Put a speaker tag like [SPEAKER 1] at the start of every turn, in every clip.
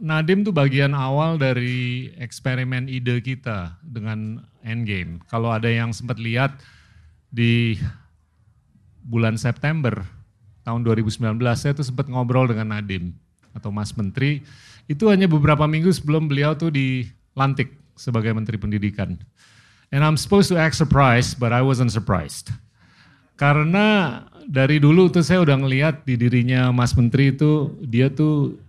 [SPEAKER 1] Nadim tuh bagian awal dari eksperimen ide kita dengan Endgame. Kalau ada yang sempat lihat di bulan September tahun 2019, saya tuh sempat ngobrol dengan Nadim atau Mas Menteri. Itu hanya beberapa minggu sebelum beliau tuh dilantik sebagai Menteri Pendidikan. And I'm supposed to act surprised, but I wasn't surprised. Karena dari dulu tuh saya udah ngeliat di dirinya Mas Menteri itu dia tuh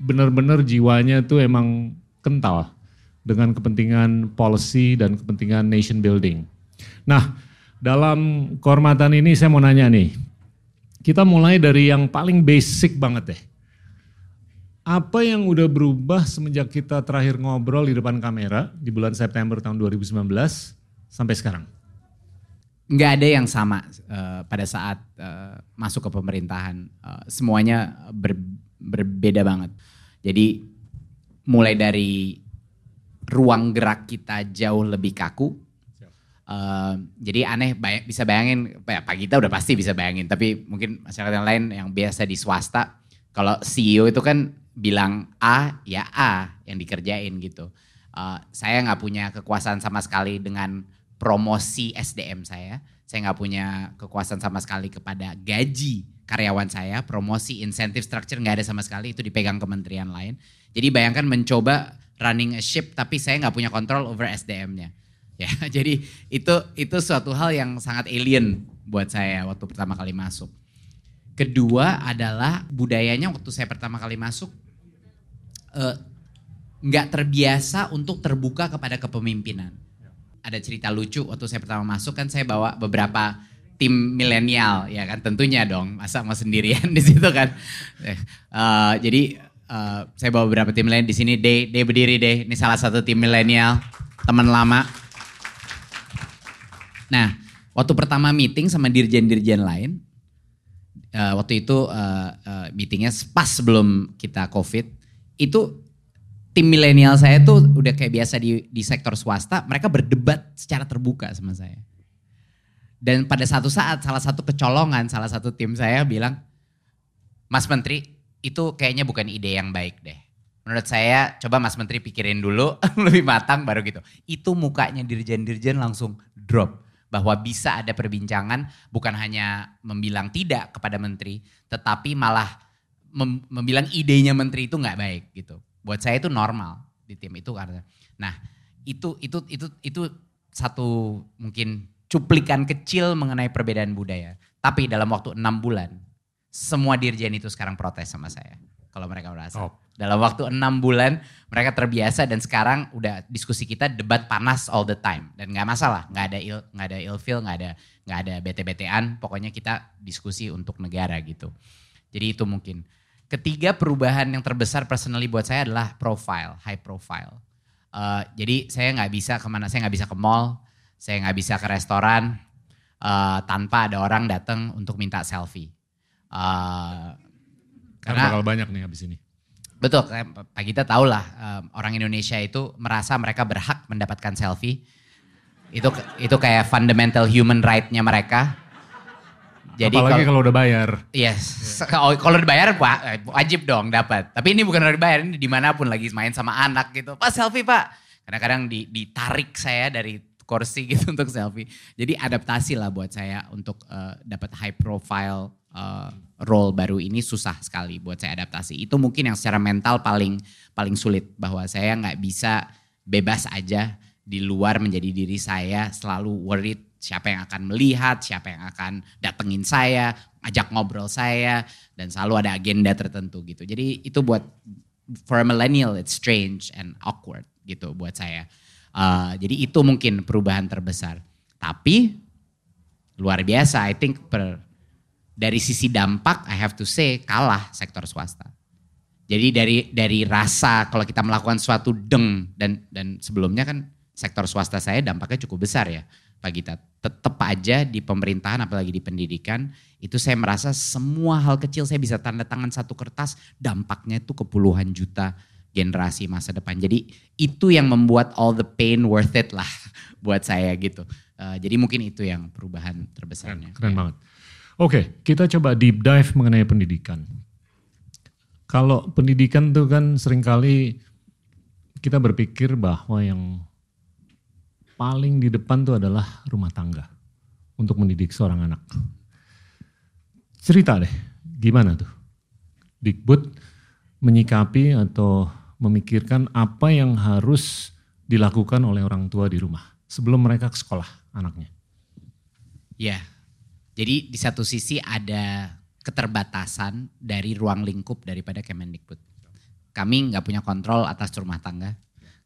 [SPEAKER 1] benar-benar jiwanya tuh emang kental dengan kepentingan policy dan kepentingan nation building. Nah, dalam kehormatan ini saya mau nanya nih, kita mulai dari yang paling basic banget deh. Apa yang udah berubah semenjak kita terakhir ngobrol di depan kamera di bulan September tahun 2019 sampai sekarang?
[SPEAKER 2] nggak ada yang sama uh, pada saat uh, masuk ke pemerintahan. Uh, semuanya ber, berbeda banget. Jadi mulai dari ruang gerak kita jauh lebih kaku. Uh, jadi aneh bay bisa bayangin, ya, Pak Gita udah pasti bisa bayangin, tapi mungkin masyarakat yang lain yang biasa di swasta, kalau CEO itu kan bilang A ya A yang dikerjain gitu. Uh, saya nggak punya kekuasaan sama sekali dengan promosi SDM saya. Saya nggak punya kekuasaan sama sekali kepada gaji karyawan saya, promosi, insentif, structure nggak ada sama sekali, itu dipegang kementerian lain. Jadi bayangkan mencoba running a ship tapi saya nggak punya kontrol over SDM-nya. Ya, jadi itu itu suatu hal yang sangat alien buat saya waktu pertama kali masuk. Kedua adalah budayanya waktu saya pertama kali masuk eh, nggak uh, terbiasa untuk terbuka kepada kepemimpinan ada cerita lucu waktu saya pertama masuk kan saya bawa beberapa tim milenial ya kan? Tentunya dong masa mau sendirian di situ kan? Uh, jadi uh, saya bawa beberapa tim milenial di sini. Deh deh berdiri deh. Ini salah satu tim milenial teman lama. Nah waktu pertama meeting sama dirjen-dirjen lain uh, waktu itu uh, uh, meetingnya pas sebelum kita covid itu tim milenial saya tuh udah kayak biasa di di sektor swasta, mereka berdebat secara terbuka sama saya. Dan pada satu saat salah satu kecolongan, salah satu tim saya bilang, Mas Menteri itu kayaknya bukan ide yang baik deh. Menurut saya coba Mas Menteri pikirin dulu lebih matang baru gitu. Itu mukanya dirjen-dirjen langsung drop. Bahwa bisa ada perbincangan bukan hanya membilang tidak kepada Menteri, tetapi malah mem membilang idenya Menteri itu nggak baik gitu buat saya itu normal di tim itu karena nah itu itu itu itu satu mungkin cuplikan kecil mengenai perbedaan budaya. Tapi dalam waktu enam bulan semua dirjen itu sekarang protes sama saya. Kalau mereka merasa. Oh. dalam waktu enam bulan mereka terbiasa dan sekarang udah diskusi kita debat panas all the time. Dan nggak masalah nggak ada il nggak ada ilfil nggak ada nggak ada bete-betean. Pokoknya kita diskusi untuk negara gitu. Jadi itu mungkin. Ketiga perubahan yang terbesar personally buat saya adalah profile, high profile. Uh, jadi saya nggak bisa ke mana, saya nggak bisa ke mall, saya nggak bisa ke restoran uh, tanpa ada orang datang untuk minta selfie. Uh,
[SPEAKER 1] karena bakal banyak nih habis ini.
[SPEAKER 2] Betul, Pak Gita tahu lah uh, orang Indonesia itu merasa mereka berhak mendapatkan selfie. Itu itu kayak fundamental human right-nya mereka.
[SPEAKER 1] Jadi Apalagi kalau udah bayar.
[SPEAKER 2] Yes, yeah. kalau udah bayar wajib dong dapat. Tapi ini bukan udah dibayar, ini di mana pun lagi main sama anak gitu. Pak selfie pak. Kadang-kadang ditarik saya dari kursi gitu untuk selfie. Jadi adaptasi lah buat saya untuk uh, dapat high profile uh, role baru ini susah sekali buat saya adaptasi. Itu mungkin yang secara mental paling paling sulit bahwa saya nggak bisa bebas aja di luar menjadi diri saya selalu worried siapa yang akan melihat, siapa yang akan datengin saya, ajak ngobrol saya, dan selalu ada agenda tertentu gitu. Jadi itu buat for a millennial it's strange and awkward gitu buat saya. Uh, jadi itu mungkin perubahan terbesar. Tapi luar biasa, I think per, dari sisi dampak I have to say kalah sektor swasta. Jadi dari dari rasa kalau kita melakukan suatu deng dan dan sebelumnya kan sektor swasta saya dampaknya cukup besar ya Pak Gita. Tetap aja di pemerintahan apalagi di pendidikan itu saya merasa semua hal kecil saya bisa tanda tangan satu kertas dampaknya itu ke puluhan juta generasi masa depan. Jadi itu yang membuat all the pain worth it lah buat saya gitu. Uh, jadi mungkin itu yang perubahan terbesarnya.
[SPEAKER 1] Keren, keren banget. Oke, kita coba deep dive mengenai pendidikan. Kalau pendidikan tuh kan sering kali kita berpikir bahwa yang paling di depan tuh adalah rumah tangga untuk mendidik seorang anak. Cerita deh, gimana tuh? Dikbud menyikapi atau memikirkan apa yang harus dilakukan oleh orang tua di rumah sebelum mereka ke sekolah anaknya.
[SPEAKER 2] Ya, jadi di satu sisi ada keterbatasan dari ruang lingkup daripada Kemendikbud. Kami nggak punya kontrol atas rumah tangga.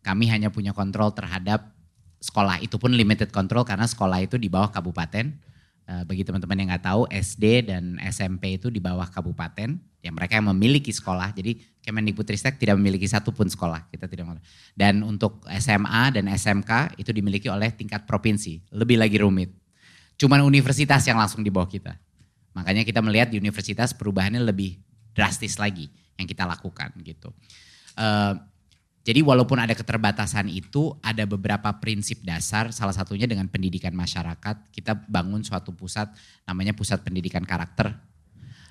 [SPEAKER 2] Kami hanya punya kontrol terhadap sekolah. Itu pun limited control karena sekolah itu di bawah kabupaten. Eh, bagi teman-teman yang nggak tahu, SD dan SMP itu di bawah kabupaten. Ya mereka yang memiliki sekolah. Jadi Kemendikbudristek tidak memiliki satupun sekolah. Kita tidak Dan untuk SMA dan SMK itu dimiliki oleh tingkat provinsi. Lebih lagi rumit. Cuman universitas yang langsung di bawah kita. Makanya kita melihat di universitas perubahannya lebih drastis lagi yang kita lakukan gitu. Uh, jadi walaupun ada keterbatasan itu, ada beberapa prinsip dasar, salah satunya dengan pendidikan masyarakat. Kita bangun suatu pusat, namanya Pusat Pendidikan Karakter.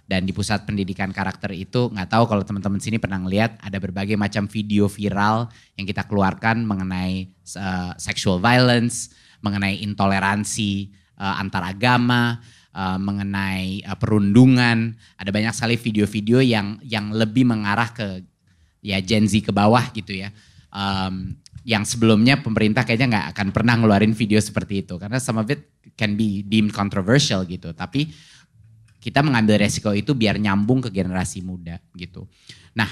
[SPEAKER 2] Dan di Pusat Pendidikan Karakter itu, nggak tahu kalau teman-teman sini pernah lihat, ada berbagai macam video viral yang kita keluarkan mengenai uh, sexual violence, mengenai intoleransi uh, antar agama, uh, mengenai uh, perundungan. Ada banyak sekali video-video yang yang lebih mengarah ke ya Gen Z ke bawah gitu ya. Um, yang sebelumnya pemerintah kayaknya nggak akan pernah ngeluarin video seperti itu karena some of it can be deemed controversial gitu. Tapi kita mengambil resiko itu biar nyambung ke generasi muda gitu. Nah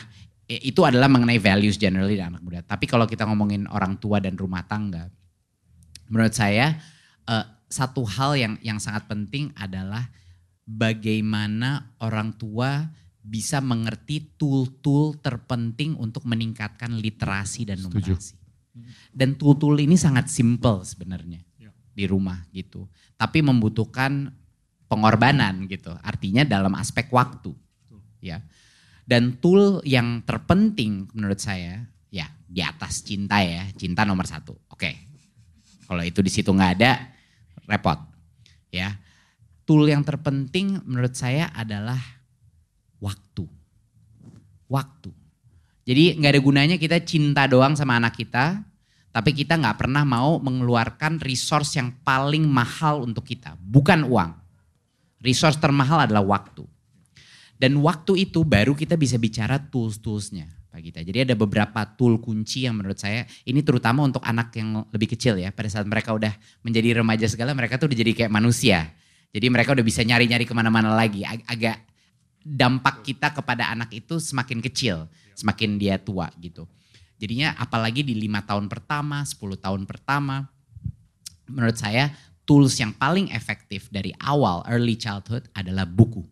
[SPEAKER 2] itu adalah mengenai values generally dan anak muda. Tapi kalau kita ngomongin orang tua dan rumah tangga, menurut saya uh, satu hal yang yang sangat penting adalah bagaimana orang tua bisa mengerti tool-tool terpenting untuk meningkatkan literasi dan numerasi. Dan tool-tool ini sangat simple sebenarnya ya. di rumah gitu. Tapi membutuhkan pengorbanan gitu. Artinya dalam aspek waktu. Ya. Dan tool yang terpenting menurut saya ya di atas cinta ya, cinta nomor satu. Oke, kalau itu di situ nggak ada, repot. Ya. Tool yang terpenting menurut saya adalah waktu. Waktu. Jadi nggak ada gunanya kita cinta doang sama anak kita, tapi kita nggak pernah mau mengeluarkan resource yang paling mahal untuk kita, bukan uang. Resource termahal adalah waktu. Dan waktu itu baru kita bisa bicara tools-toolsnya. Pak Gita. Jadi ada beberapa tool kunci yang menurut saya ini terutama untuk anak yang lebih kecil ya. Pada saat mereka udah menjadi remaja segala mereka tuh udah jadi kayak manusia. Jadi mereka udah bisa nyari-nyari ke mana-mana lagi. Ag agak dampak kita kepada anak itu semakin kecil, semakin dia tua gitu. Jadinya apalagi di lima tahun pertama, 10 tahun pertama, menurut saya tools yang paling efektif dari awal early childhood adalah buku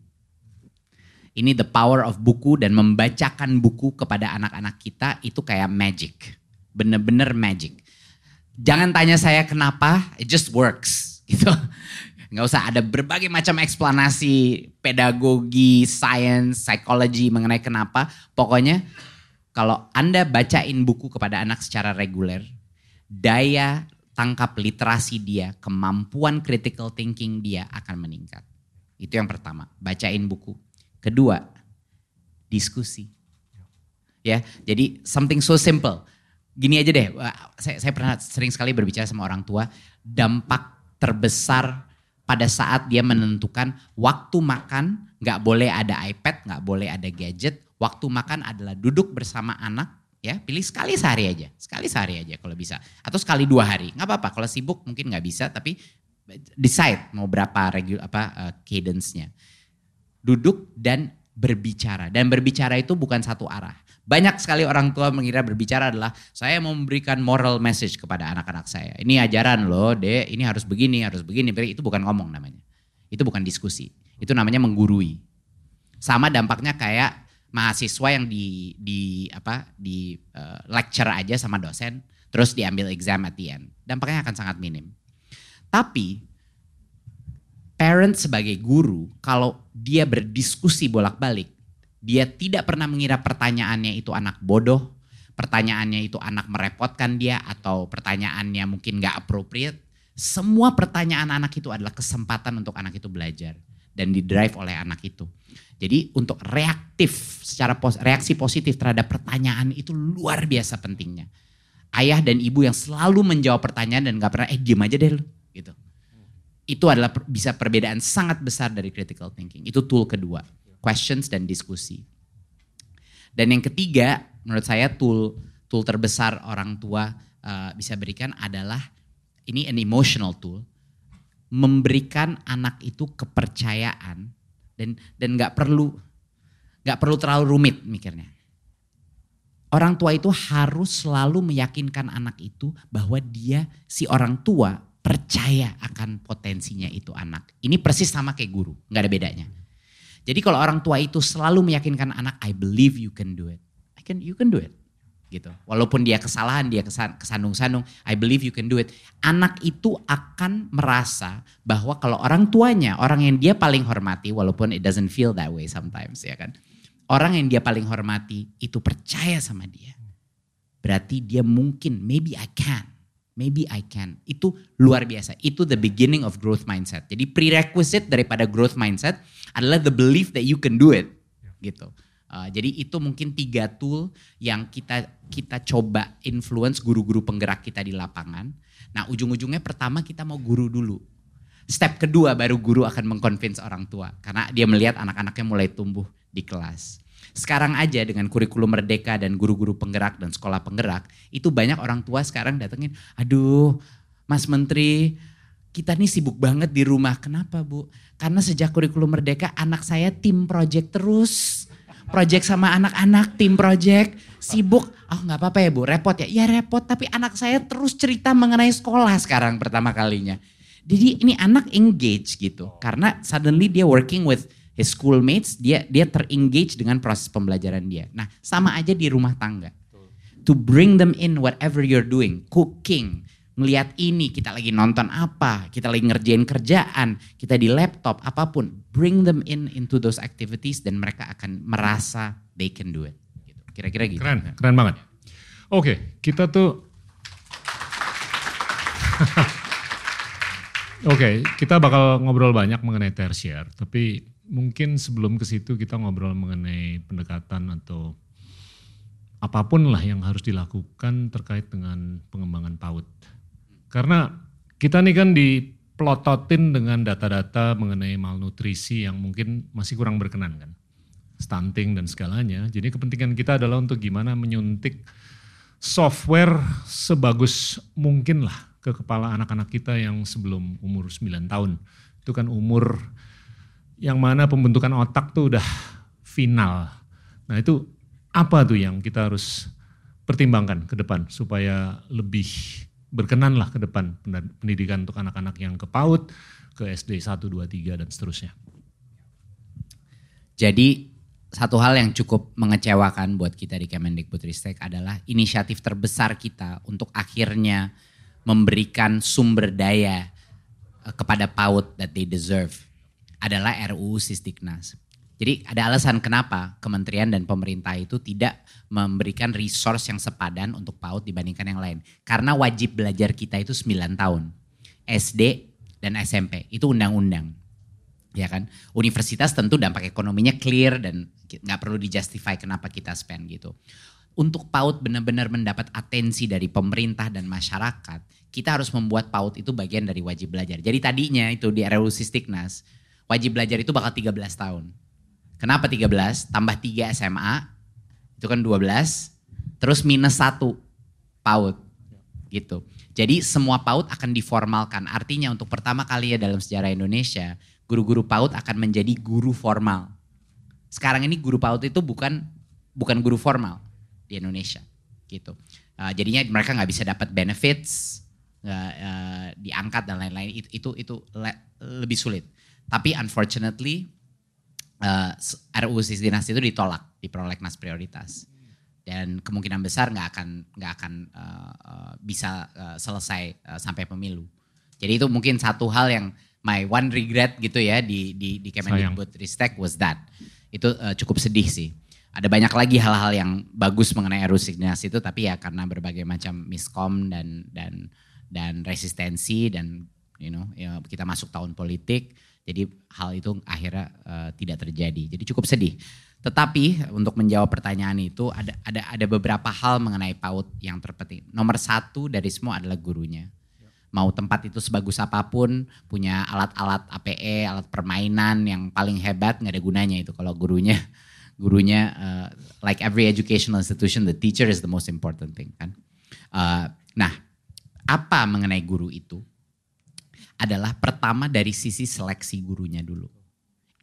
[SPEAKER 2] ini the power of buku dan membacakan buku kepada anak-anak kita itu kayak magic. Bener-bener magic. Jangan tanya saya kenapa, it just works gitu. Nggak usah ada berbagai macam eksplanasi pedagogi, science, psychology mengenai kenapa. Pokoknya kalau Anda bacain buku kepada anak secara reguler, daya tangkap literasi dia, kemampuan critical thinking dia akan meningkat. Itu yang pertama, bacain buku. Kedua, diskusi. Ya, jadi something so simple. Gini aja deh, saya, saya pernah sering sekali berbicara sama orang tua, dampak terbesar pada saat dia menentukan waktu makan nggak boleh ada iPad, nggak boleh ada gadget. Waktu makan adalah duduk bersama anak, ya pilih sekali sehari aja, sekali sehari aja kalau bisa, atau sekali dua hari, nggak apa-apa. Kalau sibuk mungkin nggak bisa, tapi decide mau berapa regular apa uh, cadence-nya duduk dan berbicara. Dan berbicara itu bukan satu arah. Banyak sekali orang tua mengira berbicara adalah saya mau memberikan moral message kepada anak-anak saya. Ini ajaran loh, dek, ini harus begini, harus begini. Itu bukan ngomong namanya. Itu bukan diskusi. Itu namanya menggurui. Sama dampaknya kayak mahasiswa yang di di apa di uh, lecture aja sama dosen terus diambil exam at the end. Dampaknya akan sangat minim. Tapi parent sebagai guru kalau dia berdiskusi bolak-balik, dia tidak pernah mengira pertanyaannya itu anak bodoh, pertanyaannya itu anak merepotkan dia atau pertanyaannya mungkin gak appropriate. Semua pertanyaan anak itu adalah kesempatan untuk anak itu belajar. dan di drive oleh anak itu. Jadi untuk reaktif secara pos, reaksi positif terhadap pertanyaan itu luar biasa pentingnya. Ayah dan ibu yang selalu menjawab pertanyaan dan gak pernah eh diem aja deh lu gitu. Itu adalah bisa perbedaan sangat besar dari critical thinking. Itu tool kedua, questions dan diskusi. Dan yang ketiga, menurut saya tool tool terbesar orang tua uh, bisa berikan adalah ini an emotional tool, memberikan anak itu kepercayaan dan dan nggak perlu nggak perlu terlalu rumit mikirnya. Orang tua itu harus selalu meyakinkan anak itu bahwa dia si orang tua percaya akan potensinya itu anak. Ini persis sama kayak guru, nggak ada bedanya. Jadi kalau orang tua itu selalu meyakinkan anak, I believe you can do it. I can, you can do it gitu. Walaupun dia kesalahan, dia kesandung-sandung, I believe you can do it. Anak itu akan merasa bahwa kalau orang tuanya, orang yang dia paling hormati, walaupun it doesn't feel that way sometimes ya kan. Orang yang dia paling hormati itu percaya sama dia. Berarti dia mungkin, maybe I can, maybe I can. Itu luar biasa. Itu the beginning of growth mindset. Jadi prerequisite daripada growth mindset adalah the belief that you can do it. Gitu. Uh, jadi itu mungkin tiga tool yang kita kita coba influence guru-guru penggerak kita di lapangan. Nah ujung-ujungnya pertama kita mau guru dulu. Step kedua baru guru akan mengconvince orang tua. Karena dia melihat anak-anaknya mulai tumbuh di kelas. Sekarang aja dengan kurikulum merdeka dan guru-guru penggerak dan sekolah penggerak. Itu banyak orang tua sekarang datengin. Aduh Mas Menteri kita nih sibuk banget di rumah. Kenapa Bu? Karena sejak kurikulum merdeka anak saya tim project terus project sama anak-anak, tim project, sibuk. Oh nggak apa-apa ya bu, repot ya? Iya repot, tapi anak saya terus cerita mengenai sekolah sekarang pertama kalinya. Jadi ini anak engage gitu, karena suddenly dia working with his schoolmates, dia dia terengage dengan proses pembelajaran dia. Nah sama aja di rumah tangga. To bring them in whatever you're doing, cooking, melihat ini, kita lagi nonton apa, kita lagi ngerjain kerjaan, kita di laptop, apa pun. Bring them in into those activities dan mereka akan merasa they can do it. Gitu. Kira-kira gitu.
[SPEAKER 1] Keren, keren banget. Oke, kita tuh... Oke, okay, kita bakal ngobrol banyak mengenai tersier, tapi mungkin sebelum ke situ kita ngobrol mengenai pendekatan atau apa pun lah yang harus dilakukan terkait dengan pengembangan PAUD. Karena kita nih kan dipelototin dengan data-data mengenai malnutrisi yang mungkin masih kurang berkenan kan. Stunting dan segalanya. Jadi kepentingan kita adalah untuk gimana menyuntik software sebagus mungkin lah ke kepala anak-anak kita yang sebelum umur 9 tahun. Itu kan umur yang mana pembentukan otak tuh udah final. Nah itu apa tuh yang kita harus pertimbangkan ke depan supaya lebih berkenanlah ke depan pendidikan untuk anak-anak yang ke PAUD, ke SD 1, 2, 3 dan seterusnya.
[SPEAKER 2] Jadi satu hal yang cukup mengecewakan buat kita di Kemendikbudristek adalah inisiatif terbesar kita untuk akhirnya memberikan sumber daya eh, kepada PAUD that they deserve adalah RUU Sistiknas. Jadi ada alasan kenapa kementerian dan pemerintah itu tidak memberikan resource yang sepadan untuk PAUD dibandingkan yang lain. Karena wajib belajar kita itu 9 tahun. SD dan SMP itu undang-undang. Ya kan? Universitas tentu dampak ekonominya clear dan nggak perlu dijustify kenapa kita spend gitu. Untuk PAUD benar-benar mendapat atensi dari pemerintah dan masyarakat, kita harus membuat PAUD itu bagian dari wajib belajar. Jadi tadinya itu di RUU Sistiknas, wajib belajar itu bakal 13 tahun Kenapa 13? Tambah 3 SMA, itu kan 12. Terus minus 1 PAUD. Gitu. Jadi semua PAUD akan diformalkan. Artinya untuk pertama kali ya dalam sejarah Indonesia, guru-guru PAUD akan menjadi guru formal. Sekarang ini guru PAUD itu bukan bukan guru formal di Indonesia. Gitu. Uh, jadinya mereka nggak bisa dapat benefits, uh, uh, diangkat dan lain-lain. Itu itu, itu le, lebih sulit. Tapi unfortunately uh, eh, RUU Dinasti itu ditolak di prolegnas prioritas dan kemungkinan besar nggak akan nggak akan uh, uh, bisa uh, selesai uh, sampai pemilu. Jadi itu mungkin satu hal yang my one regret gitu ya di di di Kemendikbud Ristek was that. Itu uh, cukup sedih sih. Ada banyak lagi hal-hal yang bagus mengenai RUU Dinasti itu tapi ya karena berbagai macam miskom dan dan dan resistensi dan you know ya kita masuk tahun politik Jadi hal itu akhirnya uh, tidak terjadi. Jadi cukup sedih. Tetapi untuk menjawab pertanyaan itu ada ada ada beberapa hal mengenai PAUD yang terpenting. Nomor satu dari semua adalah gurunya. Mau tempat itu sebagus apa pun, punya alat-alat APE, alat permainan yang paling hebat nggak ada gunanya itu kalau gurunya gurunya uh, like every educational institution the teacher is the most important thing kan. Uh, nah, apa mengenai guru itu? Adalah pertama dari sisi seleksi gurunya dulu.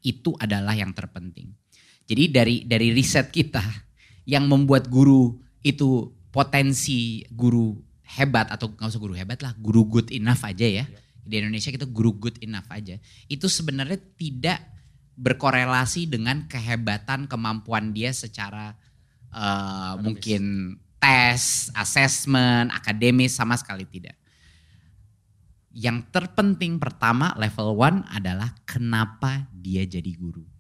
[SPEAKER 2] Itu adalah yang terpenting jadi dari dari riset kita yang membuat guru itu potensi guru hebat atau nggak usah guru hebat lah, guru good enough aja ya. Di Indonesia kita guru good enough aja. Itu sebenarnya tidak berkorelasi dengan kehebatan kemampuan dia secara uh, mungkin tes, assessment, akademis sama sekali tidak. Yang terpenting pertama level one adalah kenapa dia jadi guru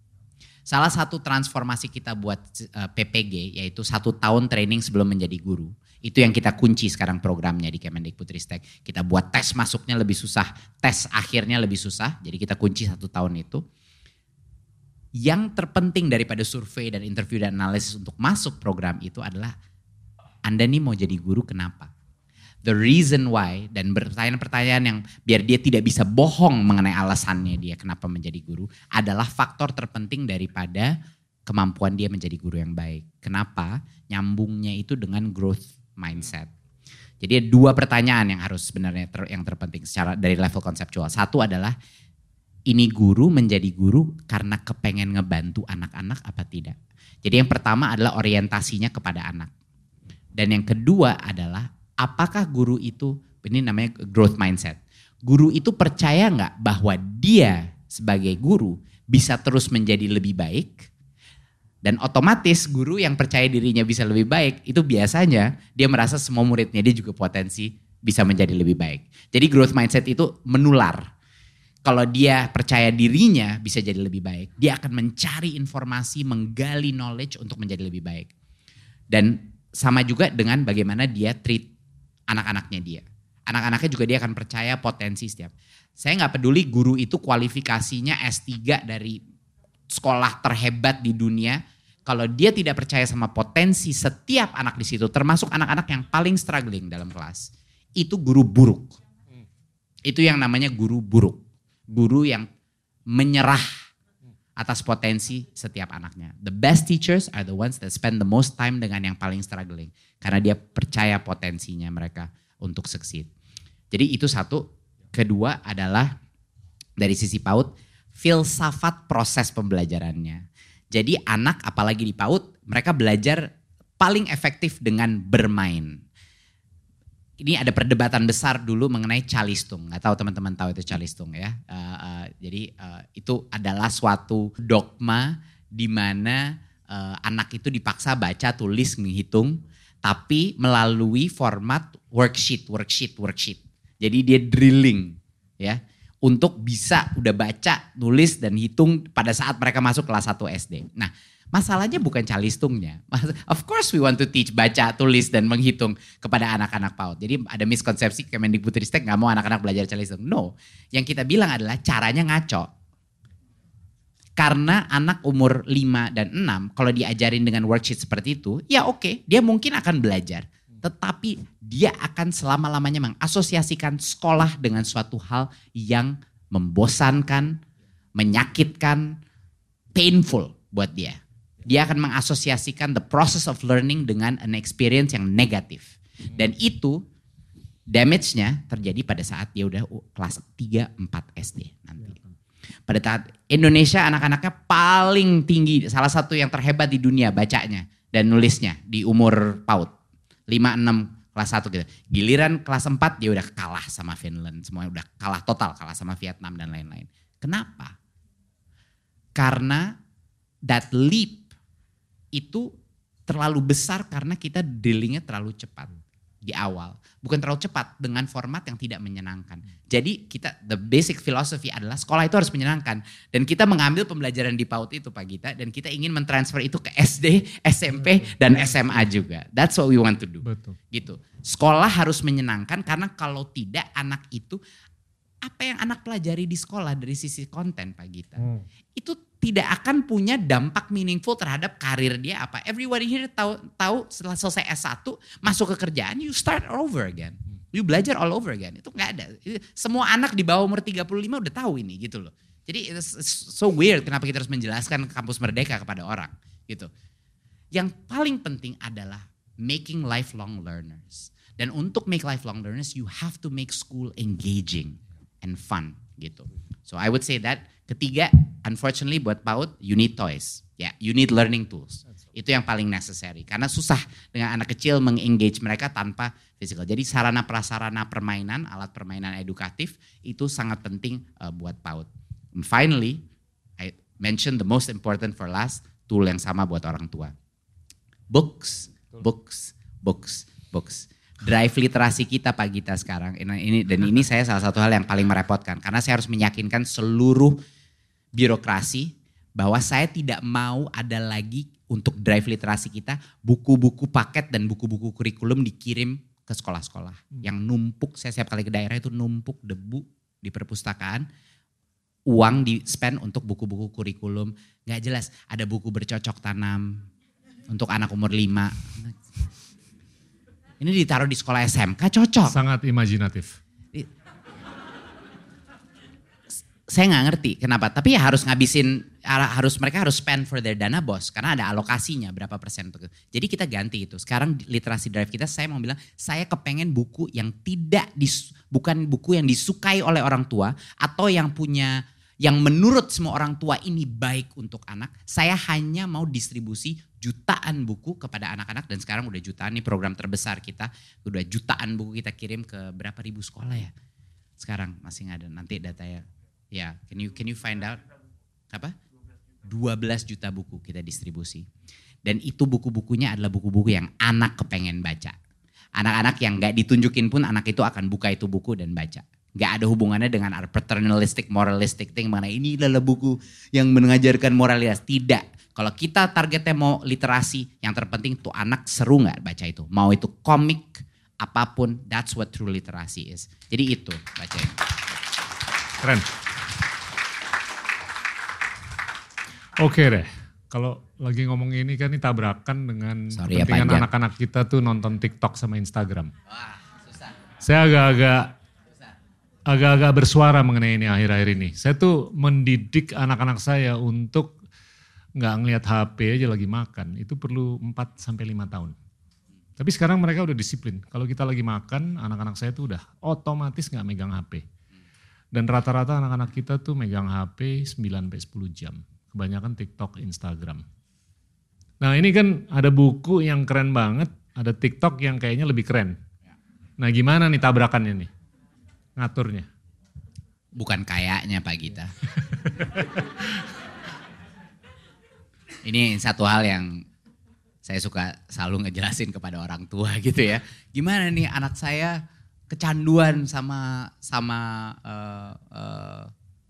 [SPEAKER 2] Salah satu transformasi kita buat eh, PPG yaitu satu tahun training sebelum menjadi guru. Itu yang kita kunci sekarang programnya di Kemendikbudristek. Kita buat tes masuknya lebih susah, tes akhirnya lebih susah. Jadi kita kunci satu tahun itu. Yang terpenting daripada survei dan interview dan analisis untuk masuk program itu adalah Anda nih mau jadi guru kenapa? The reason why dan pertanyaan-pertanyaan yang biar dia tidak bisa bohong mengenai alasannya dia kenapa menjadi guru adalah faktor terpenting daripada kemampuan dia menjadi guru yang baik. Kenapa? Nyambungnya itu dengan growth mindset. Jadi dua pertanyaan yang harus sebenarnya ter, yang terpenting secara dari level konseptual. Satu adalah ini guru menjadi guru karena kepengen ngebantu anak-anak apa tidak. Jadi yang pertama adalah orientasinya kepada anak. Dan yang kedua adalah apakah guru itu, ini namanya growth mindset. Guru itu percaya nggak bahwa dia sebagai guru bisa terus menjadi lebih baik, dan otomatis guru yang percaya dirinya bisa lebih baik, itu biasanya dia merasa semua muridnya dia juga potensi bisa menjadi lebih baik. Jadi growth mindset itu menular. Kalau dia percaya dirinya bisa jadi lebih baik, dia akan mencari informasi, menggali knowledge untuk menjadi lebih baik. Dan sama juga dengan bagaimana dia treat anak-anaknya dia. Anak-anaknya juga dia akan percaya potensi setiap. Saya nggak peduli guru itu kualifikasinya S3 dari sekolah terhebat di dunia. Kalau dia tidak percaya sama potensi setiap anak di situ, termasuk anak-anak yang paling struggling dalam kelas, itu guru buruk. Itu yang namanya guru buruk. Guru yang menyerah atas potensi setiap anaknya. The best teachers are the ones that spend the most time dengan yang paling struggling. Karena dia percaya potensinya mereka untuk succeed. Jadi itu satu. Kedua adalah dari sisi PAUD, filsafat proses pembelajarannya. Jadi anak apalagi di PAUD, mereka belajar paling efektif dengan bermain. Ini ada perdebatan besar dulu mengenai calistung. Nggak tahu teman-teman tahu itu calistung ya. Uh, uh, jadi uh, itu adalah suatu dogma di mana uh, anak itu dipaksa baca, tulis, menghitung tapi melalui format worksheet, worksheet, worksheet. Jadi dia drilling ya untuk bisa udah baca, nulis dan hitung pada saat mereka masuk kelas 1 SD. Nah, masalahnya bukan calistungnya. Of course we want to teach baca, tulis dan menghitung kepada anak-anak PAUD. Jadi ada miskonsepsi Kemendikbudristek nggak mau anak-anak belajar calistung. No, yang kita bilang adalah caranya ngaco. Karena anak umur 5 dan 6 kalau diajarin dengan worksheet seperti itu, ya oke, okay, dia mungkin akan belajar. Tetapi dia akan selama-lamanya mengasosiasikan sekolah dengan suatu hal yang membosankan, menyakitkan, painful buat dia. Dia akan mengasosiasikan the process of learning dengan an experience yang negatif. Dan itu damage-nya terjadi pada saat dia udah kelas 3 4 SD. Pada saat Indonesia anak-anaknya paling tinggi, salah satu yang terhebat di dunia bacanya dan nulisnya di umur PAUD. 5, 6, kelas 1 gitu. Giliran kelas 4 dia udah kalah sama Finland, semua udah kalah total, kalah sama Vietnam dan lain-lain. Kenapa? Karena that leap itu terlalu besar karena kita dealingnya terlalu cepat di awal. Bukan terlalu cepat dengan format yang tidak menyenangkan. Jadi kita the basic philosophy adalah sekolah itu harus menyenangkan. Dan kita mengambil pembelajaran di PAUD itu Pak Gita. Dan kita ingin mentransfer itu ke SD, SMP, dan SMA juga. That's what we want to do. Betul. Gitu. Sekolah harus menyenangkan karena kalau tidak anak itu apa yang anak pelajari di sekolah dari sisi konten Pak Gita,
[SPEAKER 1] Hmm.
[SPEAKER 2] itu tidak akan punya dampak meaningful terhadap karir dia apa. Everybody here tahu tahu setelah selesai S1 masuk ke kerjaan you start over again. You belajar all over again. Itu nggak ada. Semua anak di bawah umur 35 udah tahu ini gitu loh. Jadi so weird kenapa kita harus menjelaskan kampus merdeka kepada orang gitu. Yang paling penting adalah making lifelong learners. Dan untuk make lifelong learners you have to make school engaging and fun gitu. So I would say that ketiga unfortunately buat PAUD you need toys. Ya, yeah, you need learning tools. Itu yang paling necessary karena susah dengan anak kecil mengengage mereka tanpa physical. Jadi sarana prasarana permainan, alat permainan edukatif itu sangat penting uh, buat PAUD. And finally, I mentioned the most important for last, tool yang sama buat orang tua. Books, books, books, books drive literasi kita Pak Gita sekarang. Ini dan ini saya salah satu hal yang paling merepotkan karena saya harus meyakinkan seluruh birokrasi bahwa saya tidak mau ada lagi untuk drive literasi kita buku-buku paket dan buku-buku kurikulum dikirim ke sekolah-sekolah. Yang numpuk saya setiap kali ke daerah itu numpuk debu di perpustakaan. Uang di spend untuk buku-buku kurikulum. Gak jelas ada buku bercocok tanam untuk anak umur 5 ini ditaruh di sekolah SMK cocok.
[SPEAKER 1] Sangat imajinatif.
[SPEAKER 2] Saya nggak ngerti kenapa, tapi ya harus ngabisin, harus mereka harus spend for their dana bos karena ada alokasinya berapa persen. Jadi kita ganti itu. Sekarang literasi drive kita, saya mau bilang, saya kepengen buku yang tidak dis, bukan buku yang disukai oleh orang tua atau yang punya yang menurut semua orang tua ini baik untuk anak, saya hanya mau distribusi jutaan buku kepada anak-anak dan sekarang udah jutaan nih program terbesar kita, udah jutaan buku kita kirim ke berapa ribu sekolah ya? Sekarang masih nggak ada nanti data ya. Ya, can you can you find out apa? 12 juta buku kita distribusi. Dan itu buku-bukunya adalah buku-buku yang anak kepengen baca. Anak-anak yang nggak ditunjukin pun anak itu akan buka itu buku dan baca nggak ada hubungannya dengan paternalistic, moralistic thing mana ini adalah buku yang mengajarkan moralitas. Tidak. Kalau kita targetnya mau literasi, yang terpenting tuh anak seru nggak baca itu. Mau itu komik, apa pun, that's what true literasi is. Jadi itu bacanya.
[SPEAKER 1] Keren. Oke deh, kalau lagi ngomong ini kan ini tabrakan dengan
[SPEAKER 2] Sorry ya,
[SPEAKER 1] kepentingan anak-anak kita tuh nonton TikTok sama Instagram.
[SPEAKER 2] Wah, susah.
[SPEAKER 1] Saya agak-agak agak-agak bersuara mengenai ini akhir-akhir ini. Saya tuh mendidik anak-anak saya untuk nggak ngelihat HP aja lagi makan. Itu perlu 4 sampai 5 tahun. Tapi sekarang mereka udah disiplin. Kalau kita lagi makan, anak-anak saya tuh udah otomatis nggak megang HP. Dan rata-rata anak-anak kita tuh megang HP 9 sampai 10 jam. Kebanyakan TikTok, Instagram. Nah ini kan ada buku yang keren banget, ada TikTok yang kayaknya lebih keren. Nah gimana nih tabrakannya nih? Ngaturnya.
[SPEAKER 2] Bukan kayaknya Pak Gita. Ini satu hal yang saya suka selalu ngejelasin kepada orang tua gitu ya. Gimana nih anak saya kecanduan sama sama uh, uh,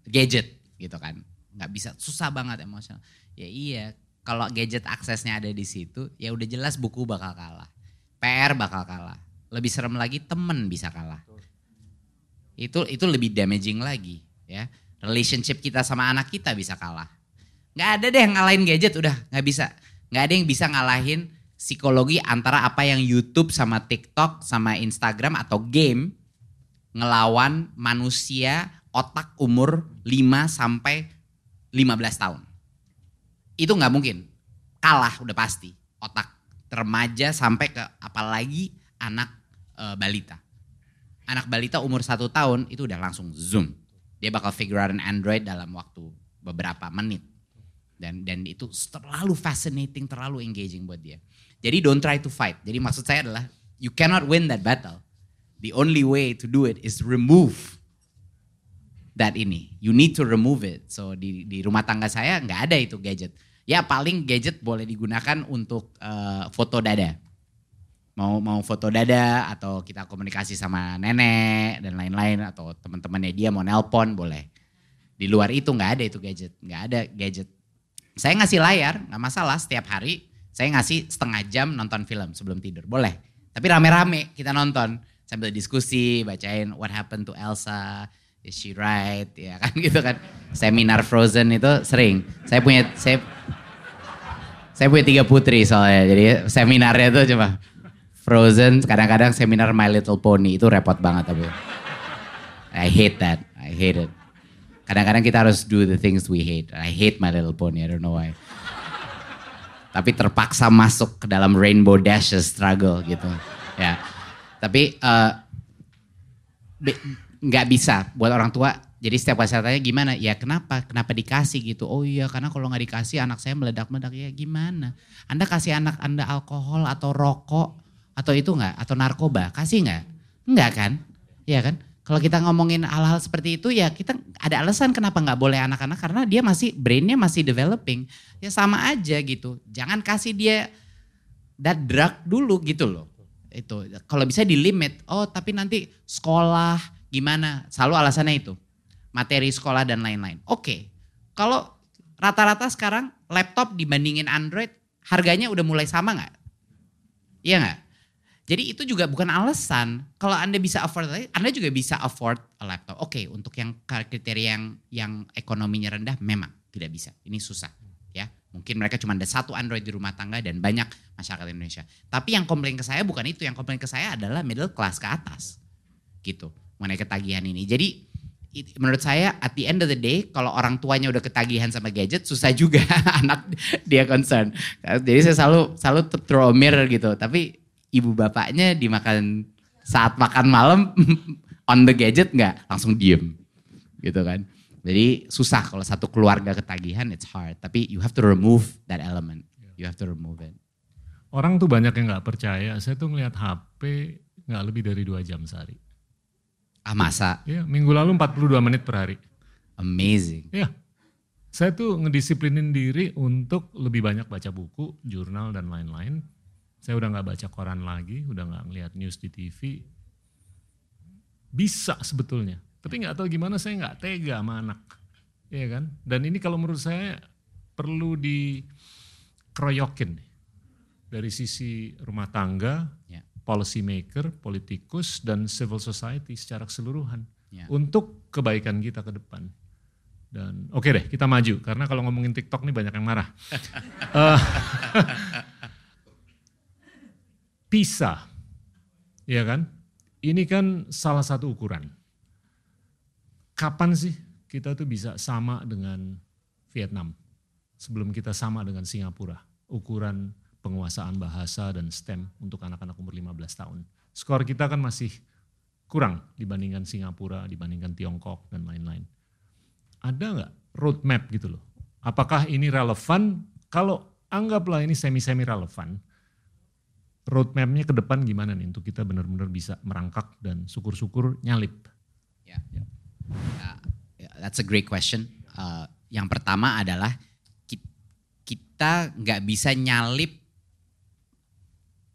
[SPEAKER 2] gadget gitu kan. Nggak bisa, susah banget emosional. Ya iya, kalau gadget aksesnya ada di situ, ya udah jelas buku bakal kalah. PR bakal kalah. Lebih serem lagi temen bisa kalah. Itu itu lebih damaging lagi ya. Relationship kita sama anak kita bisa kalah. Nggak ada deh yang ngalahin gadget udah nggak bisa. Nggak ada yang bisa ngalahin psikologi antara apa yang YouTube sama TikTok sama Instagram atau game ngelawan manusia otak umur 5 sampai 15 tahun. Itu nggak mungkin. Kalah udah pasti. Otak remaja sampai ke apalagi anak e, balita. Anak balita umur satu tahun itu udah langsung zoom. Dia bakal figure out an Android dalam waktu beberapa menit. Dan dan itu terlalu fascinating, terlalu engaging buat dia. Jadi don't try to fight. Jadi maksud saya adalah you cannot win that battle. The only way to do it is remove that ini. You need to remove it. So di, di rumah tangga saya nggak ada itu gadget. Ya paling gadget boleh digunakan untuk uh, foto dada. Mau mau foto dada atau kita komunikasi sama nenek dan lain-lain atau teman-temannya dia mau nelpon boleh. Di luar itu nggak ada itu gadget, nggak ada gadget. Saya ngasih layar nggak masalah setiap hari. Saya ngasih setengah jam nonton film sebelum tidur boleh. Tapi rame-rame kita nonton sambil diskusi, bacain What Happened to Elsa, is she right ya kan gitu kan seminar Frozen itu sering saya punya saya saya punya tiga putri soalnya jadi seminarnya itu cuma Frozen kadang-kadang seminar My Little Pony itu repot banget tapi I hate that I hate it kadang-kadang kita harus do the things we hate I hate My Little Pony I don't know why tapi terpaksa masuk ke dalam Rainbow Dashes struggle gitu ya tapi uh, nggak bisa buat orang tua. Jadi setiap kali saya tanya gimana? Ya kenapa? Kenapa dikasih gitu? Oh iya karena kalau nggak dikasih anak saya meledak-meledak. Ya gimana? Anda kasih anak Anda alkohol atau rokok atau itu nggak? Atau narkoba? Kasih nggak? Nggak kan? Iya kan? Kalau kita ngomongin hal-hal seperti itu ya kita ada alasan kenapa nggak boleh anak-anak karena dia masih brainnya masih developing. Ya sama aja gitu. Jangan kasih dia that drug dulu gitu loh. Itu kalau bisa di limit. Oh tapi nanti sekolah Gimana? Selalu alasannya itu. Materi sekolah dan lain-lain. Oke, kalau rata-rata sekarang laptop dibandingin Android harganya udah mulai sama nggak? Iya nggak? Jadi itu juga bukan alasan. Kalau Anda bisa afford, Anda juga bisa afford a laptop. Oke, untuk yang kriteria yang yang ekonominya rendah memang tidak bisa. Ini susah ya. Mungkin mereka cuma ada satu Android di rumah tangga dan banyak masyarakat Indonesia. Tapi yang komplain ke saya bukan itu. Yang komplain ke saya adalah middle class ke atas. Gitu mengenai ketagihan ini. Jadi menurut saya at the end of the day kalau orang tuanya udah ketagihan sama gadget susah juga anak dia concern. Jadi saya selalu selalu throw mirror gitu. Tapi ibu bapaknya dimakan saat makan malam on the gadget nggak langsung diem gitu kan. Jadi susah kalau satu keluarga ketagihan it's hard. Tapi you have to remove that element. You have to remove it.
[SPEAKER 1] Orang tuh banyak yang nggak percaya. Saya tuh ngeliat HP nggak lebih dari dua jam sehari.
[SPEAKER 2] Ah masa?
[SPEAKER 1] Iya, minggu lalu 42 menit per hari.
[SPEAKER 2] Amazing.
[SPEAKER 1] Iya. Saya tuh ngedisiplinin diri untuk lebih banyak baca buku, jurnal dan lain-lain. Saya udah nggak baca koran lagi, udah nggak ngeliat news di TV. Bisa sebetulnya, tapi nggak tahu gimana saya nggak tega sama anak, iya kan? Dan ini kalau menurut saya perlu dikeroyokin dari sisi rumah tangga, ya policy maker, politikus, dan civil society secara keseluruhan ya. untuk kebaikan kita ke depan. Dan oke okay deh, kita maju karena kalau ngomongin TikTok nih banyak yang marah. uh, PISA, ya kan? Ini kan salah satu ukuran. Kapan sih kita tuh bisa sama dengan Vietnam sebelum kita sama dengan Singapura? Ukuran penguasaan bahasa dan STEM untuk anak-anak umur 15 tahun. Skor kita kan masih kurang dibandingkan Singapura, dibandingkan Tiongkok dan lain-lain. Ada nggak roadmap gitu loh? Apakah ini relevan? Kalau anggaplah ini semi-semi relevan, roadmapnya ke depan gimana nih untuk kita benar-benar bisa merangkak dan syukur-syukur nyalip?
[SPEAKER 2] Ya, yeah. uh, that's a great question. Uh, yang pertama adalah kita nggak bisa nyalip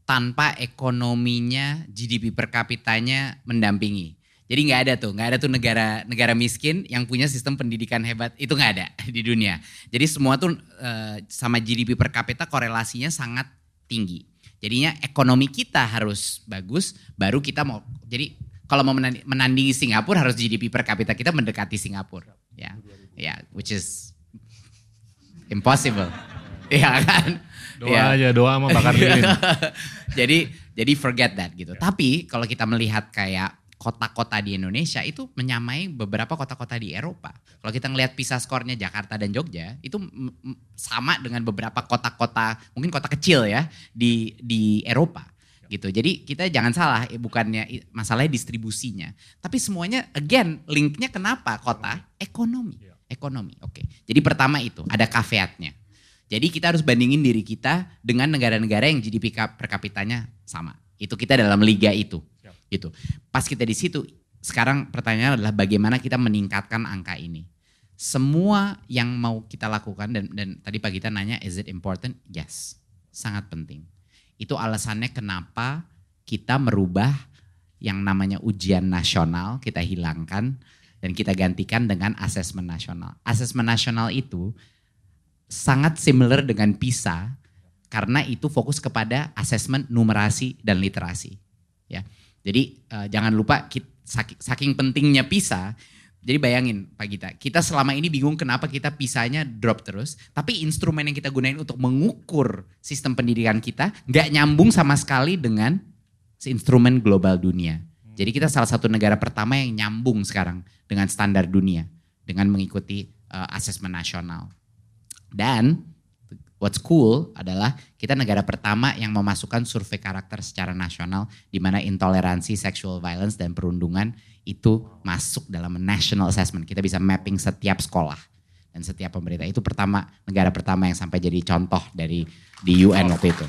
[SPEAKER 2] tanpa ekonominya GDP per kapitanya mendampingi. Jadi nggak ada tuh, nggak ada tuh negara negara miskin yang punya sistem pendidikan hebat itu nggak ada di dunia. Jadi semua tuh uh, sama GDP per kapita korelasinya sangat tinggi. Jadinya ekonomi kita harus bagus, baru kita mau. Jadi kalau mau menandingi Singapura harus GDP per kapita kita mendekati Singapura. Ya, ya, which is impossible. ya kan?
[SPEAKER 1] Doa ya. aja, doa sama bakar lilin.
[SPEAKER 2] jadi jadi forget that gitu. Yeah. Tapi kalau kita melihat kayak kota-kota di Indonesia itu menyamai beberapa kota-kota di Eropa. Kalau kita ngelihat PISA skornya Jakarta dan Jogja itu sama dengan beberapa kota-kota mungkin kota kecil ya di di Eropa gitu. Jadi kita jangan salah eh, bukannya masalahnya distribusinya, tapi semuanya again linknya kenapa kota ekonomi. Ekonomi. Oke. Jadi pertama itu ada kafeatnya. Jadi kita harus bandingin diri kita dengan negara-negara yang GDP per kapitanya sama. Itu kita dalam liga itu. Gitu. Pas kita di situ, sekarang pertanyaannya adalah bagaimana kita meningkatkan angka ini. Semua yang mau kita lakukan dan dan tadi Pak Gita nanya is it important? Yes. Sangat penting. Itu alasannya kenapa kita merubah yang namanya ujian nasional kita hilangkan dan kita gantikan dengan asesmen nasional. Asesmen nasional itu sangat similar dengan PISA karena itu fokus kepada asesmen numerasi dan literasi. Ya, jadi uh, jangan lupa saking, saking pentingnya PISA, Jadi bayangin Pak Gita, kita selama ini bingung kenapa kita pisahnya drop terus. Tapi instrumen yang kita gunain untuk mengukur sistem pendidikan kita nggak nyambung sama sekali dengan instrumen global dunia. Jadi kita salah satu negara pertama yang nyambung sekarang dengan standar dunia. Dengan mengikuti uh, asesmen nasional. Dan what's cool adalah kita negara pertama yang memasukkan survei karakter secara nasional di mana intoleransi, sexual violence dan perundungan itu masuk dalam national assessment. Kita bisa mapping setiap sekolah dan setiap pemerintah. Itu pertama negara pertama yang sampai jadi contoh dari di UN waktu itu.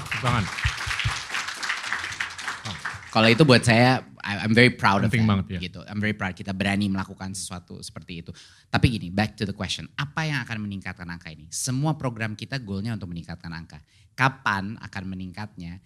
[SPEAKER 2] Kalau itu buat saya I'm very proud
[SPEAKER 1] Penting
[SPEAKER 2] of that.
[SPEAKER 1] banget ya.
[SPEAKER 2] Gitu. I'm very proud kita berani melakukan sesuatu seperti itu. Tapi gini, back to the question. Apa yang akan meningkatkan angka ini? Semua program kita goalnya untuk meningkatkan angka. Kapan akan meningkatnya?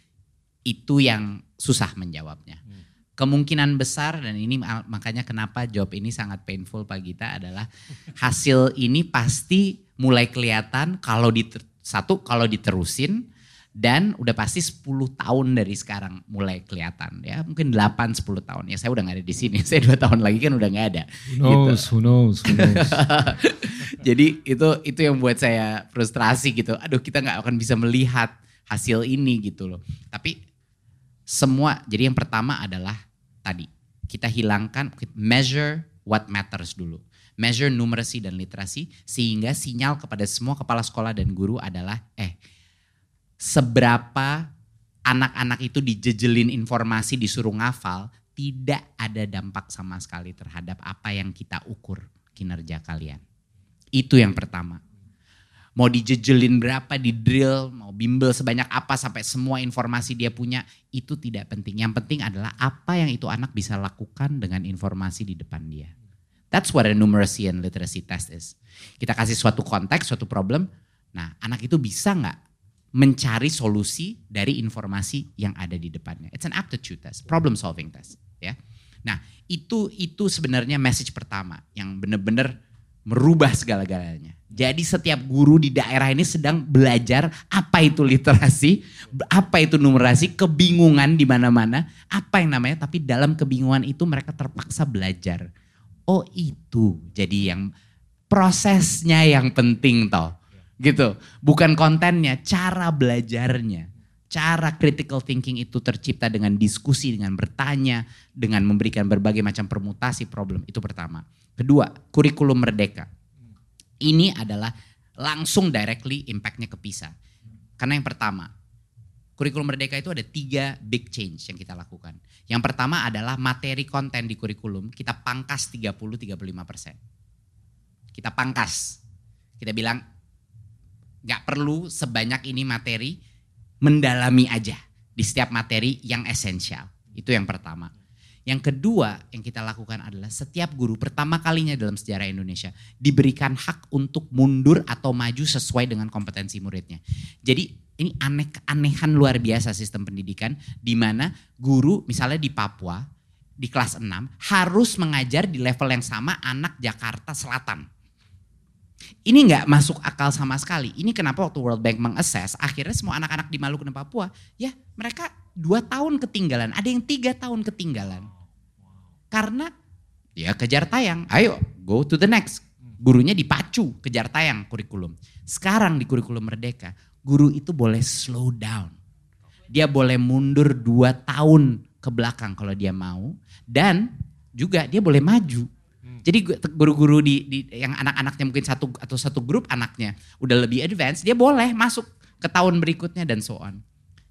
[SPEAKER 2] Itu yang susah menjawabnya.
[SPEAKER 1] Hmm.
[SPEAKER 2] Kemungkinan besar dan ini makanya kenapa job ini sangat painful Pak Gita adalah hasil ini pasti mulai kelihatan kalau di satu kalau diterusin dan udah pasti 10 tahun dari sekarang mulai kelihatan ya. Mungkin 8 10 tahun. Ya saya udah nggak ada di sini. Saya dua tahun lagi kan udah nggak ada.
[SPEAKER 1] Who knows,
[SPEAKER 2] gitu.
[SPEAKER 1] who knows, who knows.
[SPEAKER 2] jadi itu itu yang buat saya frustrasi gitu. Aduh kita nggak akan bisa melihat hasil ini gitu loh. Tapi semua jadi yang pertama adalah tadi kita hilangkan measure what matters dulu. Measure numeracy dan literasi sehingga sinyal kepada semua kepala sekolah dan guru adalah eh seberapa anak-anak itu dijejelin informasi disuruh ngafal, tidak ada dampak sama sekali terhadap apa yang kita ukur kinerja kalian. Itu yang pertama. Mau dijejelin berapa di drill, mau bimbel sebanyak apa sampai semua informasi dia punya, itu tidak penting. Yang penting adalah apa yang itu anak bisa lakukan dengan informasi di depan dia. That's what a numeracy and literacy test is. Kita kasih suatu konteks, suatu problem, nah anak itu bisa nggak mencari solusi dari informasi yang ada di depannya. It's an aptitude test, problem solving test, ya. Nah, itu itu sebenarnya message pertama yang benar-benar merubah segala-galanya. Jadi setiap guru di daerah ini sedang belajar apa itu literasi, apa itu numerasi, kebingungan di mana-mana, apa yang namanya, tapi dalam kebingungan itu mereka terpaksa belajar. Oh itu jadi yang prosesnya yang penting toh gitu. Bukan kontennya, cara belajarnya. Cara critical thinking itu tercipta dengan diskusi, dengan bertanya, dengan memberikan berbagai macam permutasi problem. Itu pertama. Kedua, kurikulum merdeka. Ini adalah langsung directly impactnya ke PISA. Karena yang pertama, kurikulum merdeka itu ada tiga big change yang kita lakukan. Yang pertama adalah materi konten di kurikulum kita pangkas 30-35 persen. Kita pangkas. Kita bilang nggak perlu sebanyak ini materi, mendalami aja di setiap materi yang esensial. Itu yang pertama. Yang kedua yang kita lakukan adalah setiap guru pertama kalinya dalam sejarah Indonesia diberikan hak untuk mundur atau maju sesuai dengan kompetensi muridnya. Jadi ini aneh keanehan luar biasa sistem pendidikan di mana guru misalnya di Papua di kelas 6 harus mengajar di level yang sama anak Jakarta Selatan ini nggak masuk akal sama sekali. Ini kenapa waktu World Bank mengakses, akhirnya semua anak-anak di Maluku dan Papua, ya mereka dua tahun ketinggalan, ada yang tiga tahun ketinggalan. Karena ya kejar tayang, ayo go to the next. Gurunya dipacu kejar tayang kurikulum. Sekarang di kurikulum Merdeka, guru itu boleh slow down. Dia boleh mundur dua tahun ke belakang kalau dia mau. Dan juga dia boleh maju jadi guru-guru di, di yang anak-anaknya mungkin satu atau satu grup anaknya udah lebih advance, dia boleh masuk ke tahun berikutnya dan so on.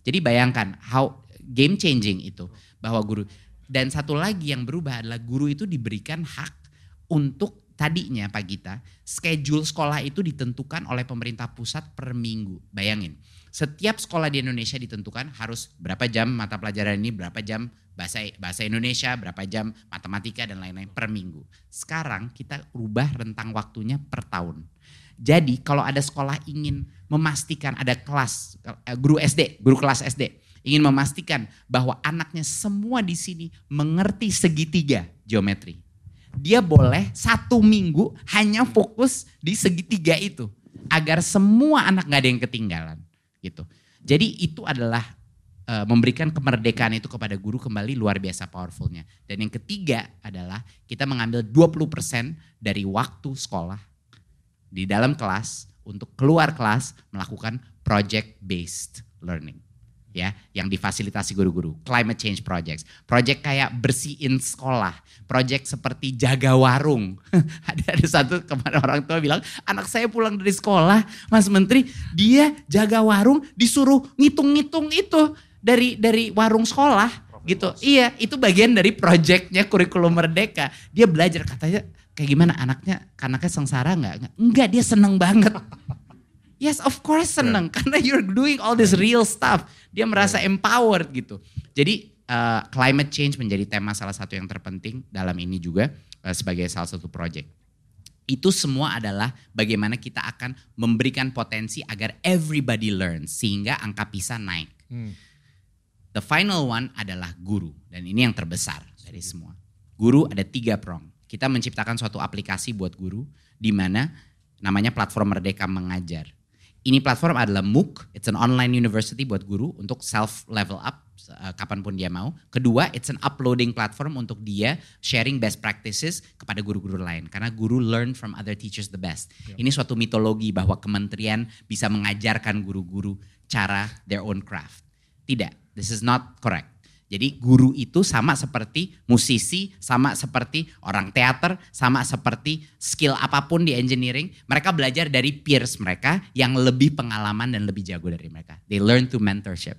[SPEAKER 2] Jadi bayangkan how game changing itu bahwa guru dan satu lagi yang berubah adalah guru itu diberikan hak untuk tadinya Pak Gita, schedule sekolah itu ditentukan oleh pemerintah pusat per minggu. Bayangin, setiap sekolah di Indonesia ditentukan harus berapa jam mata pelajaran ini, berapa jam bahasa bahasa Indonesia, berapa jam matematika dan lain-lain per minggu. Sekarang kita rubah rentang waktunya per tahun. Jadi kalau ada sekolah ingin memastikan ada kelas eh, guru SD, guru kelas SD ingin memastikan bahwa anaknya semua di sini mengerti segitiga geometri. Dia boleh satu minggu hanya fokus di segitiga itu agar semua anak nggak ada yang ketinggalan gitu. Jadi itu adalah uh, memberikan kemerdekaan itu kepada guru kembali luar biasa powerfulnya. Dan yang ketiga adalah kita mengambil 20% dari waktu sekolah di dalam kelas untuk keluar kelas melakukan project based learning ya yang difasilitasi guru-guru climate change projects. Project kayak bersihin sekolah project seperti jaga warung. Ada ada satu kemarin orang tua bilang anak saya pulang dari sekolah mas menteri dia jaga warung disuruh ngitung-ngitung itu dari dari warung sekolah gitu iya itu bagian dari projectnya kurikulum merdeka dia belajar katanya kayak gimana anaknya anaknya sengsara nggak nggak dia seneng banget Yes, of course seneng karena you're doing all this real stuff. Dia merasa empowered gitu. Jadi uh, climate change menjadi tema salah satu yang terpenting dalam ini juga uh, sebagai salah satu project. Itu semua adalah bagaimana kita akan memberikan potensi agar everybody learn sehingga angka PISA naik. Hmm. The final one adalah guru dan ini yang terbesar dari semua. Guru ada tiga prong. Kita menciptakan suatu aplikasi buat guru di mana namanya platform Merdeka Mengajar ini platform adalah MOOC, it's an online university buat guru untuk self level up uh, kapan pun dia mau. Kedua, it's an uploading platform untuk dia sharing best practices kepada guru-guru lain. Karena guru learn from other teachers the best. Yeah. Ini suatu mitologi bahwa kementerian bisa mengajarkan guru-guru cara their own craft. Tidak, this is not correct. Jadi guru itu sama seperti musisi, sama seperti orang teater, sama seperti skill apa pun di engineering. Mereka belajar dari peers mereka yang lebih pengalaman dan lebih jago dari mereka. They learn to mentorship.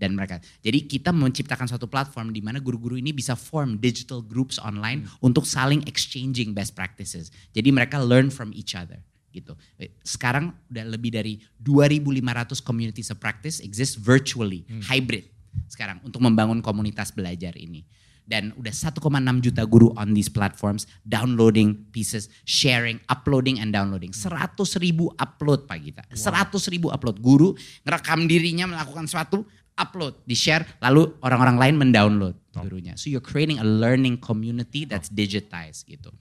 [SPEAKER 2] Dan mereka, jadi kita menciptakan suatu platform di mana guru-guru ini bisa form digital groups online hmm. untuk saling exchanging best practices. Jadi mereka learn from each other gitu. Sekarang udah lebih dari 2.500 communities of practice exist virtually, hmm. hybrid sekarang untuk membangun komunitas belajar ini. Dan udah 1,6 juta guru on these platforms, downloading pieces, sharing, uploading and downloading. 100 ribu upload Pak Gita. Wow. 100 ribu upload. Guru ngerekam dirinya melakukan suatu, upload, di-share, lalu orang-orang lain mendownload gurunya. So you're creating a learning community that's digitized gitu.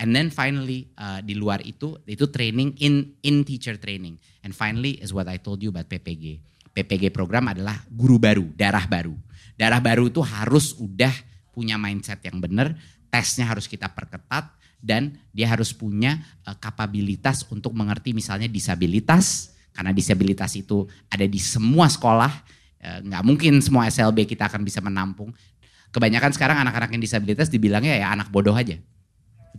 [SPEAKER 2] And then finally uh, di luar itu itu training in in teacher training. And finally is what I told you about PPG. PPG program adalah guru baru, darah baru. Darah baru itu harus udah punya mindset yang benar, tesnya harus kita perketat dan dia harus punya uh, kapabilitas untuk mengerti misalnya disabilitas karena disabilitas itu ada di semua sekolah, uh, nggak mungkin semua SLB kita akan bisa menampung. Kebanyakan sekarang anak-anak yang disabilitas dibilangnya ya anak bodoh aja.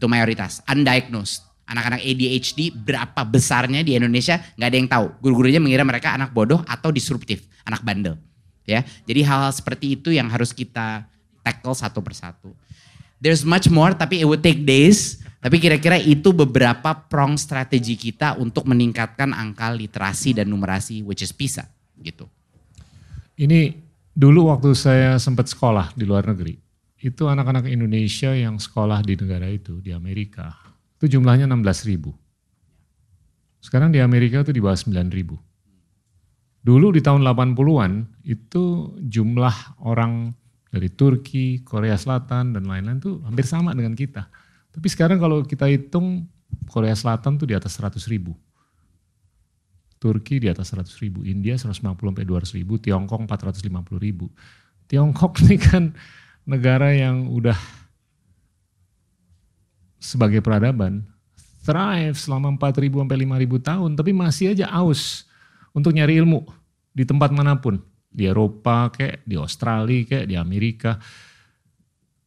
[SPEAKER 2] Itu mayoritas, undiagnosed anak-anak ADHD berapa besarnya di Indonesia nggak ada yang tahu. Guru-gurunya mengira mereka anak bodoh atau disruptif, anak bandel. Ya, jadi hal-hal seperti itu yang harus kita tackle satu persatu. There's much more, tapi it would take days. Tapi kira-kira itu beberapa prong strategi kita untuk meningkatkan angka literasi dan numerasi, which is PISA, gitu.
[SPEAKER 1] Ini dulu waktu saya sempat sekolah di luar negeri, itu anak-anak Indonesia yang sekolah di negara itu, di Amerika, itu jumlahnya 16 ribu. Sekarang di Amerika itu di bawah 9 ribu. Dulu di tahun 80-an itu jumlah orang dari Turki, Korea Selatan dan lain-lain itu hampir sama dengan kita. Tapi sekarang kalau kita hitung Korea Selatan tuh di atas 100 ribu. Turki di atas 100 ribu, India 150 sampai 200 ribu, Tiongkok 450 ribu. Tiongkok ini kan negara yang udah sebagai peradaban thrive selama 4.000 sampai 5.000 tahun tapi masih aja aus untuk nyari ilmu di tempat mana pun. Di Eropa kayak di Australia kayak di Amerika.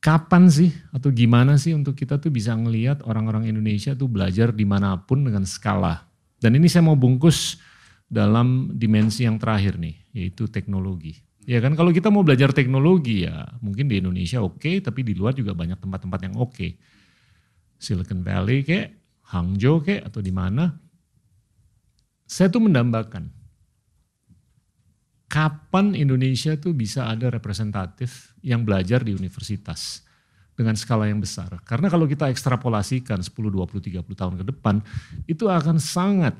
[SPEAKER 1] Kapan sih atau gimana sih untuk kita tuh bisa ngelihat orang-orang Indonesia tuh belajar di mana pun dengan skala? Dan ini saya mau bungkus dalam dimensi yang terakhir nih yaitu teknologi ya kan kalau kita mau belajar teknologi ya mungkin di Indonesia oke okay, tapi di luar juga banyak tempat-tempat yang oke okay Silicon Valley kek, Hangzhou kek atau di mana. Saya tuh mendambakan kapan Indonesia tuh bisa ada representatif yang belajar di universitas dengan skala yang besar. Karena kalau kita ekstrapolasikan 10, 20, 30 tahun ke depan, itu akan sangat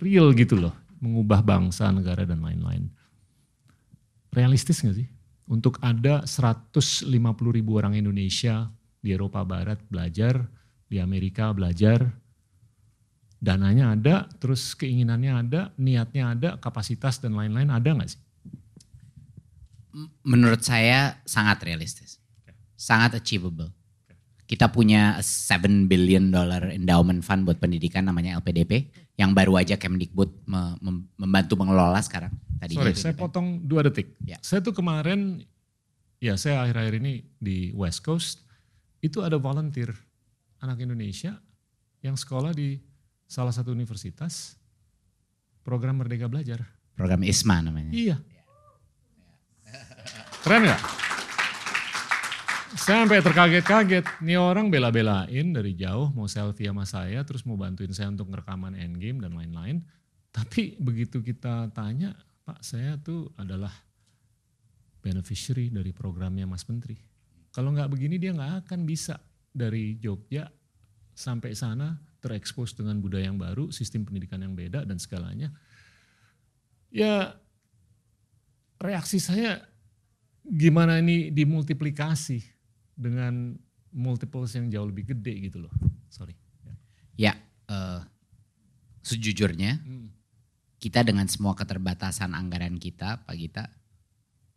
[SPEAKER 1] real gitu loh, mengubah bangsa, negara, dan lain-lain. Realistis gak sih? Untuk ada 150 ribu orang Indonesia di Eropa Barat belajar, di Amerika belajar, dananya ada, terus keinginannya ada, niatnya ada, kapasitas dan lain-lain ada nggak sih?
[SPEAKER 2] Menurut saya sangat realistis. Sangat achievable. Kita punya 7 billion dollar endowment fund buat pendidikan namanya LPDP yang baru aja Kemdikbud membantu mengelola sekarang.
[SPEAKER 1] Tadi Sorry, saya potong dua detik. Ya. Saya tuh kemarin, ya saya akhir-akhir ini di West Coast, itu ada volunteer anak Indonesia yang sekolah di salah satu universitas, program Merdeka Belajar.
[SPEAKER 2] Program ISMA namanya.
[SPEAKER 1] Iya. Keren gak? Sampai terkaget-kaget, nih orang bela-belain dari jauh mau selfie sama saya, terus mau bantuin saya untuk ngerekaman endgame dan lain-lain. Tapi begitu kita tanya, Pak saya tuh adalah beneficiary dari programnya Mas Menteri. Kalau nggak begini dia nggak akan bisa dari Jogja sampai sana terekspos dengan budaya yang baru, sistem pendidikan yang beda dan segalanya. Ya reaksi saya gimana ini dimultiplikasi dengan multiples yang jauh lebih gede gitu loh. Sorry.
[SPEAKER 2] Ya, uh, sejujurnya hmm. kita dengan semua keterbatasan anggaran kita, Pak Gita,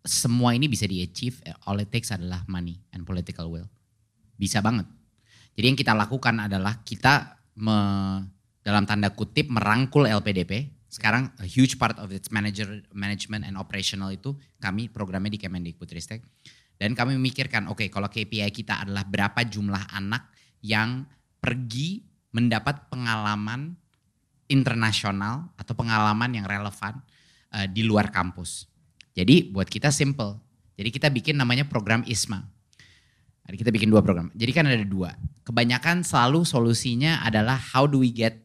[SPEAKER 2] semua ini bisa di-achieve, all it takes adalah money and political will. Bisa banget. Jadi yang kita lakukan adalah kita me, dalam tanda kutip merangkul LPDP. Sekarang a huge part of its manager, management and operational itu kami programnya di Kemendikbudristek. Dan kami memikirkan, oke okay, kalau KPI kita adalah berapa jumlah anak yang pergi mendapat pengalaman internasional atau pengalaman yang relevan uh, di luar kampus. Jadi buat kita simple. Jadi kita bikin namanya program ISMA. Jadi kita bikin dua program. Jadi kan ada dua. Kebanyakan selalu solusinya adalah how do we get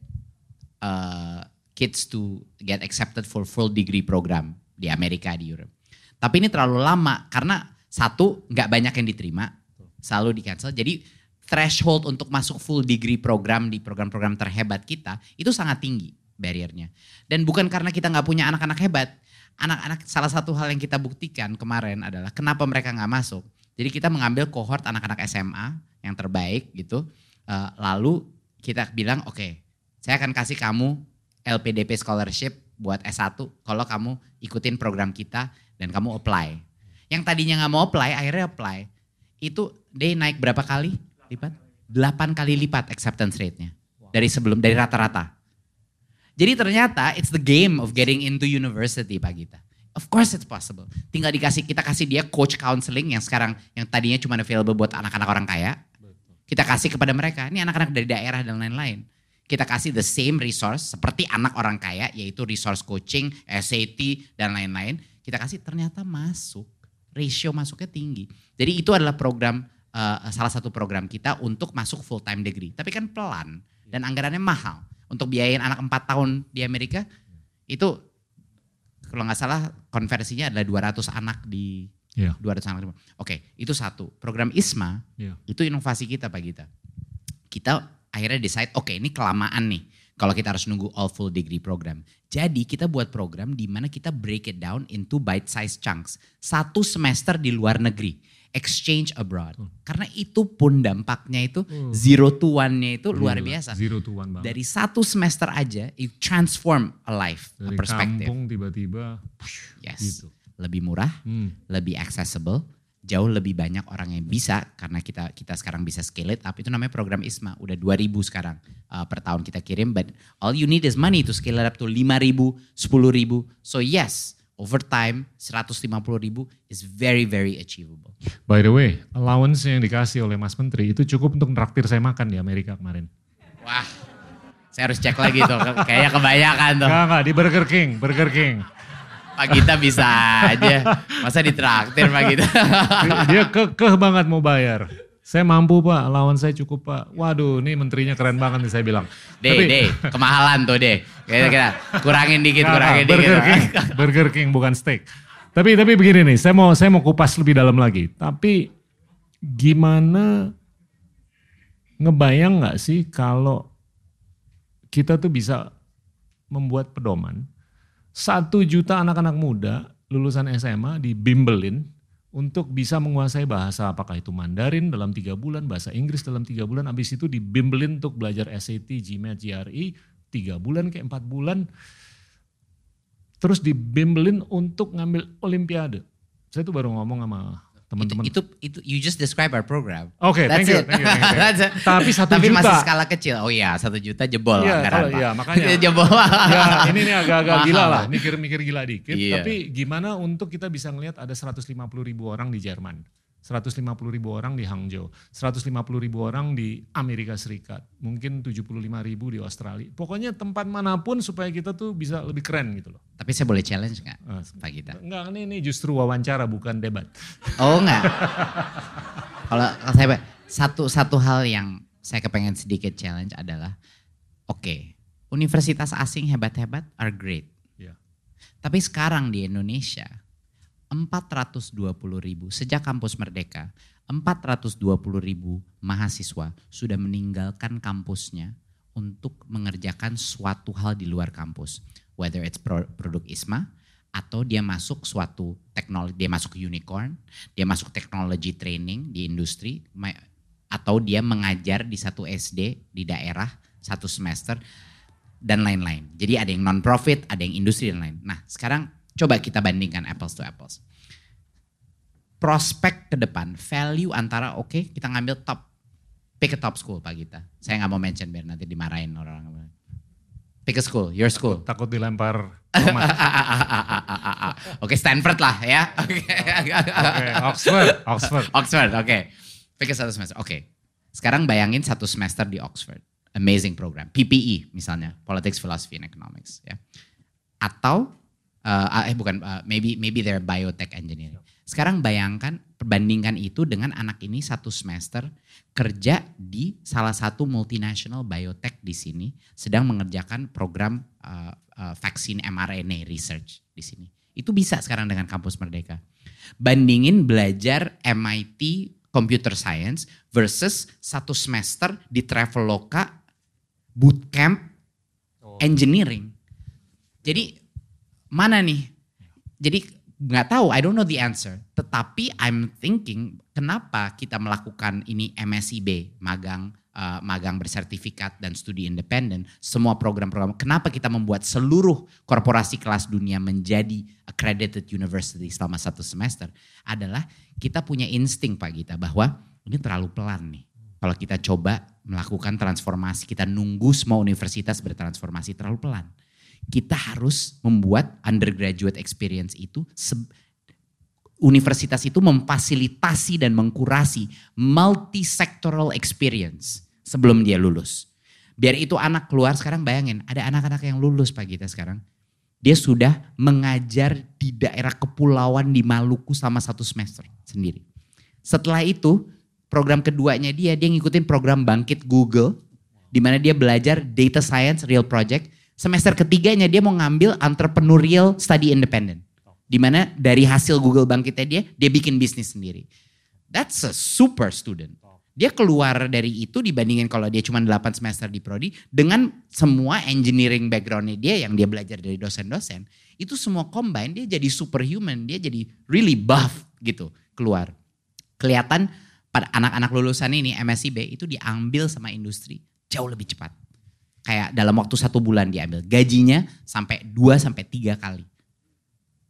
[SPEAKER 2] uh, kids to get accepted for full degree program di Amerika di Europe. Tapi ini terlalu lama karena satu, nggak banyak yang diterima, selalu di cancel. Jadi threshold untuk masuk full degree program di program-program terhebat kita itu sangat tinggi barriernya. Dan bukan karena kita nggak punya anak-anak hebat. Anak-anak salah satu hal yang kita buktikan kemarin adalah kenapa mereka nggak masuk. Jadi kita mengambil kohort anak-anak SMA yang terbaik gitu. Uh, lalu kita bilang oke, okay, saya akan kasih kamu LPDP scholarship buat S1 kalau kamu ikutin program kita dan kamu apply. Yang tadinya nggak mau apply, akhirnya apply. Itu day naik berapa kali lipat? 8 kali lipat acceptance rate-nya. Dari sebelum, dari rata-rata. Jadi ternyata it's the game of getting into university Pak Gita. Of course it's possible. Tinggal dikasih kita kasih dia coach counseling yang sekarang yang tadinya cuma available buat anak-anak orang kaya. Kita kasih kepada mereka. Ini anak-anak dari daerah dan lain-lain. Kita kasih the same resource seperti anak orang kaya yaitu resource coaching, SAT dan lain-lain. Kita kasih ternyata masuk ratio masuknya tinggi. Jadi itu adalah program uh, salah satu program kita untuk masuk full time degree. Tapi kan pelan dan anggarannya mahal. Untuk biayain anak 4 tahun di Amerika itu kalau nggak salah konversinya adalah 200 anak di yeah. 200 anak. Oke, itu satu. Program ISMA yeah. itu inovasi kita Pak Gita. Kita akhirnya decide oke okay, ini kelamaan nih kalau kita harus nunggu all full degree program. Jadi kita buat program di mana kita break it down into bite size chunks. Satu semester di luar negeri, exchange abroad. Hmm. Karena itu pun dampaknya itu hmm. zero to one-nya itu luar biasa.
[SPEAKER 1] Zero to one
[SPEAKER 2] banget. Dari satu semester aja, it transform a life,
[SPEAKER 1] Dari
[SPEAKER 2] a perspective.
[SPEAKER 1] kampung tiba-tiba,
[SPEAKER 2] yes. gitu. Lebih murah, hmm. lebih accessible, jauh lebih banyak orang yang bisa karena kita kita sekarang bisa scale it up. Itu namanya program ISMA udah 2000 sekarang uh, per tahun kita kirim but all you need is money to scale it up to 5000 10000 so yes over time 150 ribu is very very achievable.
[SPEAKER 1] By the way allowance yang dikasih oleh Mas Menteri itu cukup untuk traktir saya makan di Amerika kemarin.
[SPEAKER 2] Wah saya harus cek lagi tuh kayaknya kebanyakan tuh.
[SPEAKER 1] Enggak enggak di Burger King Burger King
[SPEAKER 2] Pak Gita bisa aja. Masa ditraktir Pak Gita.
[SPEAKER 1] Dia kekeh banget mau bayar. Saya mampu pak, lawan saya cukup pak. Waduh ini menterinya keren banget nih saya bilang.
[SPEAKER 2] Deh, Tapi, deh, kemahalan tuh deh. Kira-kira kurangin dikit, kurangin
[SPEAKER 1] Burger
[SPEAKER 2] dikit.
[SPEAKER 1] King, Burger King bukan steak. Tapi tapi begini nih, saya mau saya mau kupas lebih dalam lagi. Tapi gimana ngebayang nggak sih kalau kita tuh bisa membuat pedoman satu juta anak-anak muda lulusan SMA dibimbelin untuk bisa menguasai bahasa apakah itu Mandarin dalam tiga bulan, bahasa Inggris dalam tiga bulan, habis itu dibimbelin untuk belajar SAT, GMAT, GRE tiga bulan ke empat bulan, terus dibimbelin untuk ngambil Olimpiade. Saya tuh baru ngomong sama teman-teman.
[SPEAKER 2] Itu, itu, itu you just describe our program.
[SPEAKER 1] Oke, okay, thank you, thank you, thank you. Tapi satu
[SPEAKER 2] Tapi
[SPEAKER 1] juta.
[SPEAKER 2] masih skala kecil. Oh iya, satu juta jebol
[SPEAKER 1] Iya,
[SPEAKER 2] anggaran,
[SPEAKER 1] kalau- iya, makanya.
[SPEAKER 2] jebol.
[SPEAKER 1] ya ini nih agak-agak gila lah, mikir-mikir gila dikit.
[SPEAKER 2] Iya.
[SPEAKER 1] Tapi gimana untuk kita bisa ngelihat ada 150 ribu orang di Jerman, 150 ribu orang di Hangzhou, 150 ribu orang di Amerika Serikat, mungkin 75 ribu di Australia. Pokoknya tempat mana pun supaya kita tuh bisa lebih keren gitu loh.
[SPEAKER 2] Tapi saya boleh challenge nggak,
[SPEAKER 1] Ah,
[SPEAKER 2] Pak Gita?
[SPEAKER 1] Enggak, ini, ini justru wawancara bukan debat.
[SPEAKER 2] Oh enggak. Kalau saya satu satu hal yang saya kepengen sedikit challenge adalah, oke, universitas asing hebat-hebat are great.
[SPEAKER 1] Ya.
[SPEAKER 2] Tapi sekarang di Indonesia 420 ribu sejak kampus Merdeka 420 ribu mahasiswa sudah meninggalkan kampusnya untuk mengerjakan suatu hal di luar kampus. Whether it's pro- produk ISMA atau dia masuk suatu teknologi, dia masuk unicorn, dia masuk teknologi training di industri, atau dia mengajar di satu SD di daerah satu semester dan lain-lain. Jadi ada yang non-profit, ada yang industri dan lain. Nah sekarang coba kita bandingkan apples to apples. Prospek ke depan, value antara oke kita ngambil top, pick a top school Pak Gita. Saya nggak mau mention biar nanti dimarahin orang-orang. Pick a school, your school.
[SPEAKER 1] Takut dilempar.
[SPEAKER 2] Oke Stanford lah ya. Oke
[SPEAKER 1] Oke, Oxford, Oxford.
[SPEAKER 2] Oxford, oke. Pikir satu semester, oke. Sekarang bayangin satu semester di Oxford. Amazing program. PPE misalnya, Politics, Philosophy, and Economics. Ya. Atau, uh, eh bukan, uh, maybe maybe they're biotech engineering. Sekarang bayangkan, perbandingkan itu dengan anak ini satu semester kerja di salah satu multinational biotech di sini, sedang mengerjakan program uh, uh, vaksin mRNA research di sini. Itu bisa sekarang dengan kampus Merdeka bandingin belajar MIT Computer Science versus satu semester di Traveloka bootcamp
[SPEAKER 1] Oh.
[SPEAKER 2] engineering. Jadi mana nih? Jadi nggak tahu, I don't know the answer. Tetapi I'm thinking kenapa kita melakukan ini MSIB, magang uh, magang bersertifikat dan studi independen, semua program-program. Kenapa kita membuat seluruh korporasi kelas dunia menjadi accredited university selama satu semester? Adalah kita punya insting Pak Gita bahwa ini terlalu pelan nih. Kalau kita coba melakukan transformasi, kita nunggu semua universitas bertransformasi terlalu pelan. Kita harus membuat undergraduate experience itu universitas itu memfasilitasi dan mengkurasi multi-sectoral experience sebelum dia lulus. Biar itu anak keluar sekarang bayangin ada anak-anak yang lulus Pak Gita sekarang. Dia sudah mengajar di daerah kepulauan di Maluku selama satu semester sendiri. Setelah itu program keduanya dia, dia ngikutin program bangkit Google. di mana dia belajar data science real project. Semester ketiganya dia mau ngambil entrepreneurial study independent. Di mana dari hasil Google bangkitnya dia, dia bikin bisnis sendiri. That's a super student. Dia keluar dari itu dibandingin kalau dia cuma 8 semester di prodi dengan semua engineering backgroundnya dia yang dia belajar dari dosen-dosen. Itu semua combine dia jadi superhuman, dia jadi really buff gitu keluar. Kelihatan pada anak-anak lulusan ini MSIB itu diambil sama industri jauh lebih cepat. Kayak dalam waktu satu bulan diambil. Gajinya sampai 2 sampai 3 kali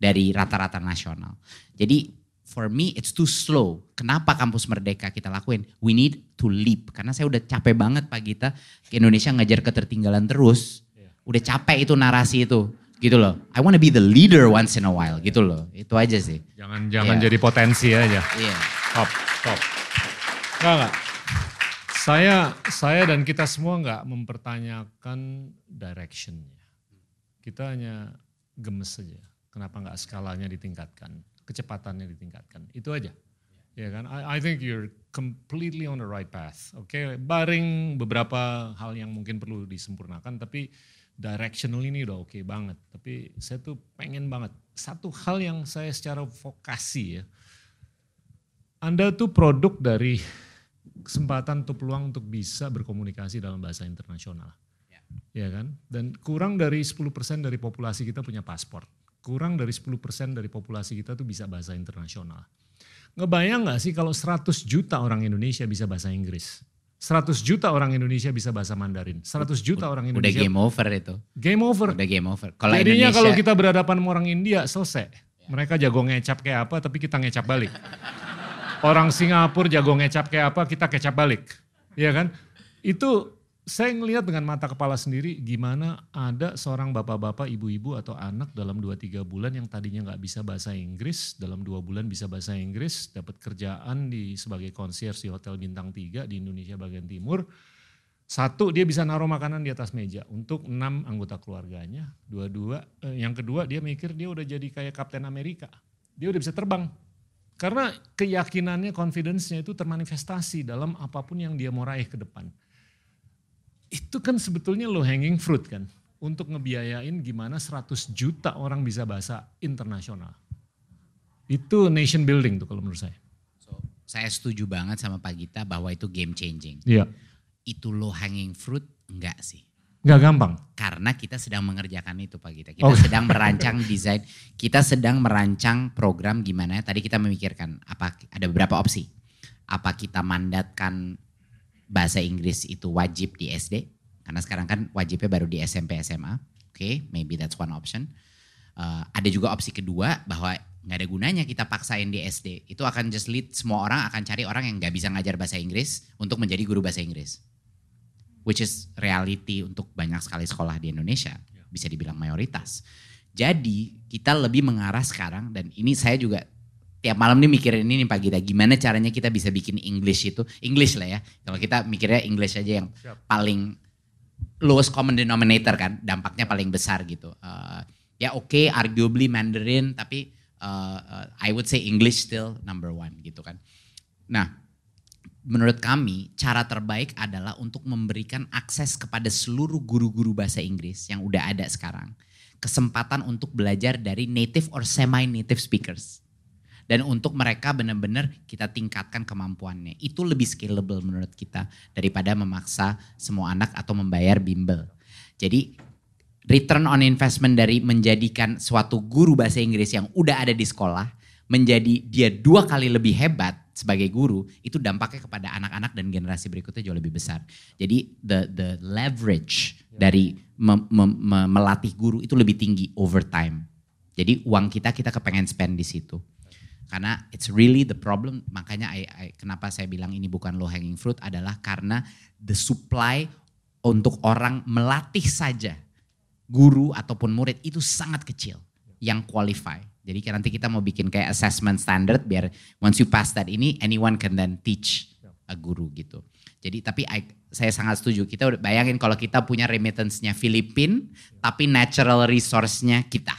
[SPEAKER 2] dari rata-rata nasional. Jadi for me it's too slow. Kenapa kampus Merdeka kita lakuin? We need to leap. Karena saya udah capek banget Pak Gita ke Indonesia ngejar ketertinggalan terus. Udah capek itu narasi itu. Gitu loh. I wanna be the leader once in a while gitu loh. Itu aja sih.
[SPEAKER 1] Jangan jangan
[SPEAKER 2] Iya.
[SPEAKER 1] jadi potensi aja.
[SPEAKER 2] Iya.
[SPEAKER 1] Top, top. Enggak, enggak. Saya, saya dan kita semua enggak mempertanyakan directionnya. Kita hanya gemes saja. Kenapa enggak skalanya ditingkatkan, kecepatannya ditingkatkan. Itu aja. Ya kan? I, I think you're completely on the right path. Oke, baring beberapa hal yang mungkin perlu disempurnakan, tapi directional ini udah oke banget. Tapi saya tuh pengen banget. Satu hal yang saya secara vokasi ya, anda tuh produk dari kesempatan atau peluang untuk bisa berkomunikasi dalam bahasa internasional. Ya kan? Dan kurang dari 10% dari populasi kita punya paspor. Kurang dari 10% dari populasi kita tuh bisa bahasa internasional. Ngebayang gak sih kalau 100 juta orang Indonesia bisa bahasa Inggris? 100 juta orang Indonesia bisa bahasa Mandarin. 100 juta orang
[SPEAKER 2] Udah
[SPEAKER 1] Indonesia
[SPEAKER 2] game over itu.
[SPEAKER 1] game over.
[SPEAKER 2] Udah game over. Kalau
[SPEAKER 1] Jadinya
[SPEAKER 2] Indonesia
[SPEAKER 1] kalau kita berhadapan sama orang India selesai. Mereka jago ngecap kayak apa tapi kita ngecap balik. Orang Singapura jago ngecap kayak apa kita kecap balik. Iya kan? Itu saya ngelihat dengan mata kepala sendiri gimana ada seorang bapak-bapak, ibu-ibu atau anak dalam 2-3 bulan yang tadinya nggak bisa bahasa Inggris, dalam dua bulan bisa bahasa Inggris, dapat kerjaan di sebagai concierge di Hotel Bintang 3 di Indonesia bagian timur. Satu, dia bisa naruh makanan di atas meja untuk enam anggota keluarganya. Dua-dua, eh, yang kedua dia mikir dia udah jadi kayak Kapten Amerika. Dia udah bisa terbang. Karena keyakinannya, confidence-nya itu termanifestasi dalam apa pun yang dia mau raih ke depan itu kan sebetulnya low hanging fruit kan untuk ngebiayain gimana 100 juta orang bisa bahasa internasional. Itu nation building tuh kalau menurut saya.
[SPEAKER 2] So, saya setuju banget sama Pak Gita bahwa itu game changing.
[SPEAKER 1] Iya.
[SPEAKER 2] Itu low hanging fruit enggak sih?
[SPEAKER 1] Enggak gampang.
[SPEAKER 2] Karena kita sedang mengerjakan itu Pak Gita. Kita oh. sedang merancang desain, kita sedang merancang program gimana. Tadi kita memikirkan apa ada beberapa opsi. Apa kita mandatkan bahasa Inggris itu wajib di SD karena sekarang kan wajibnya baru di SMP SMA. Oke, okay, maybe that's one option. Uh, ada juga opsi kedua bahwa nggak ada gunanya kita paksain di SD. Itu akan just lead semua orang akan cari orang yang nggak bisa ngajar bahasa Inggris untuk menjadi guru bahasa Inggris. Which is reality untuk banyak sekali sekolah di Indonesia. Bisa dibilang mayoritas. Jadi kita lebih mengarah sekarang dan ini saya juga tiap malam nih mikirin ini nih Pak Gita, gimana caranya kita bisa bikin English itu, English lah ya. Kalau kita mikirnya English aja yang Siap. paling lowest common denominator kan, dampaknya paling besar gitu. Uh, ya oke, okay, arguably Mandarin, tapi uh, uh, I would say English still number one gitu kan. Nah, menurut kami cara terbaik adalah untuk memberikan akses kepada seluruh guru-guru bahasa Inggris yang udah ada sekarang. Kesempatan untuk belajar dari native or semi-native speakers dan untuk mereka benar-benar kita tingkatkan kemampuannya. Itu lebih scalable menurut kita daripada memaksa semua anak atau membayar bimbel. Jadi return on investment dari menjadikan suatu guru bahasa Inggris yang udah ada di sekolah menjadi dia dua kali lebih hebat sebagai guru itu dampaknya kepada anak-anak dan generasi berikutnya jauh lebih besar. Jadi the the leverage dari me, me, me, melatih guru itu lebih tinggi over time. Jadi uang kita kita kepengen spend di situ. Karena it's really the problem, makanya I, I, kenapa saya bilang ini bukan low hanging fruit adalah karena the supply untuk orang melatih saja guru ataupun murid itu sangat kecil yang qualify. Jadi nanti kita mau bikin kayak assessment standard biar once you pass that ini anyone can then teach a guru gitu. Jadi tapi I, saya sangat setuju. Kita udah bayangin kalau kita punya remittance-nya Filipin tapi natural resource-nya kita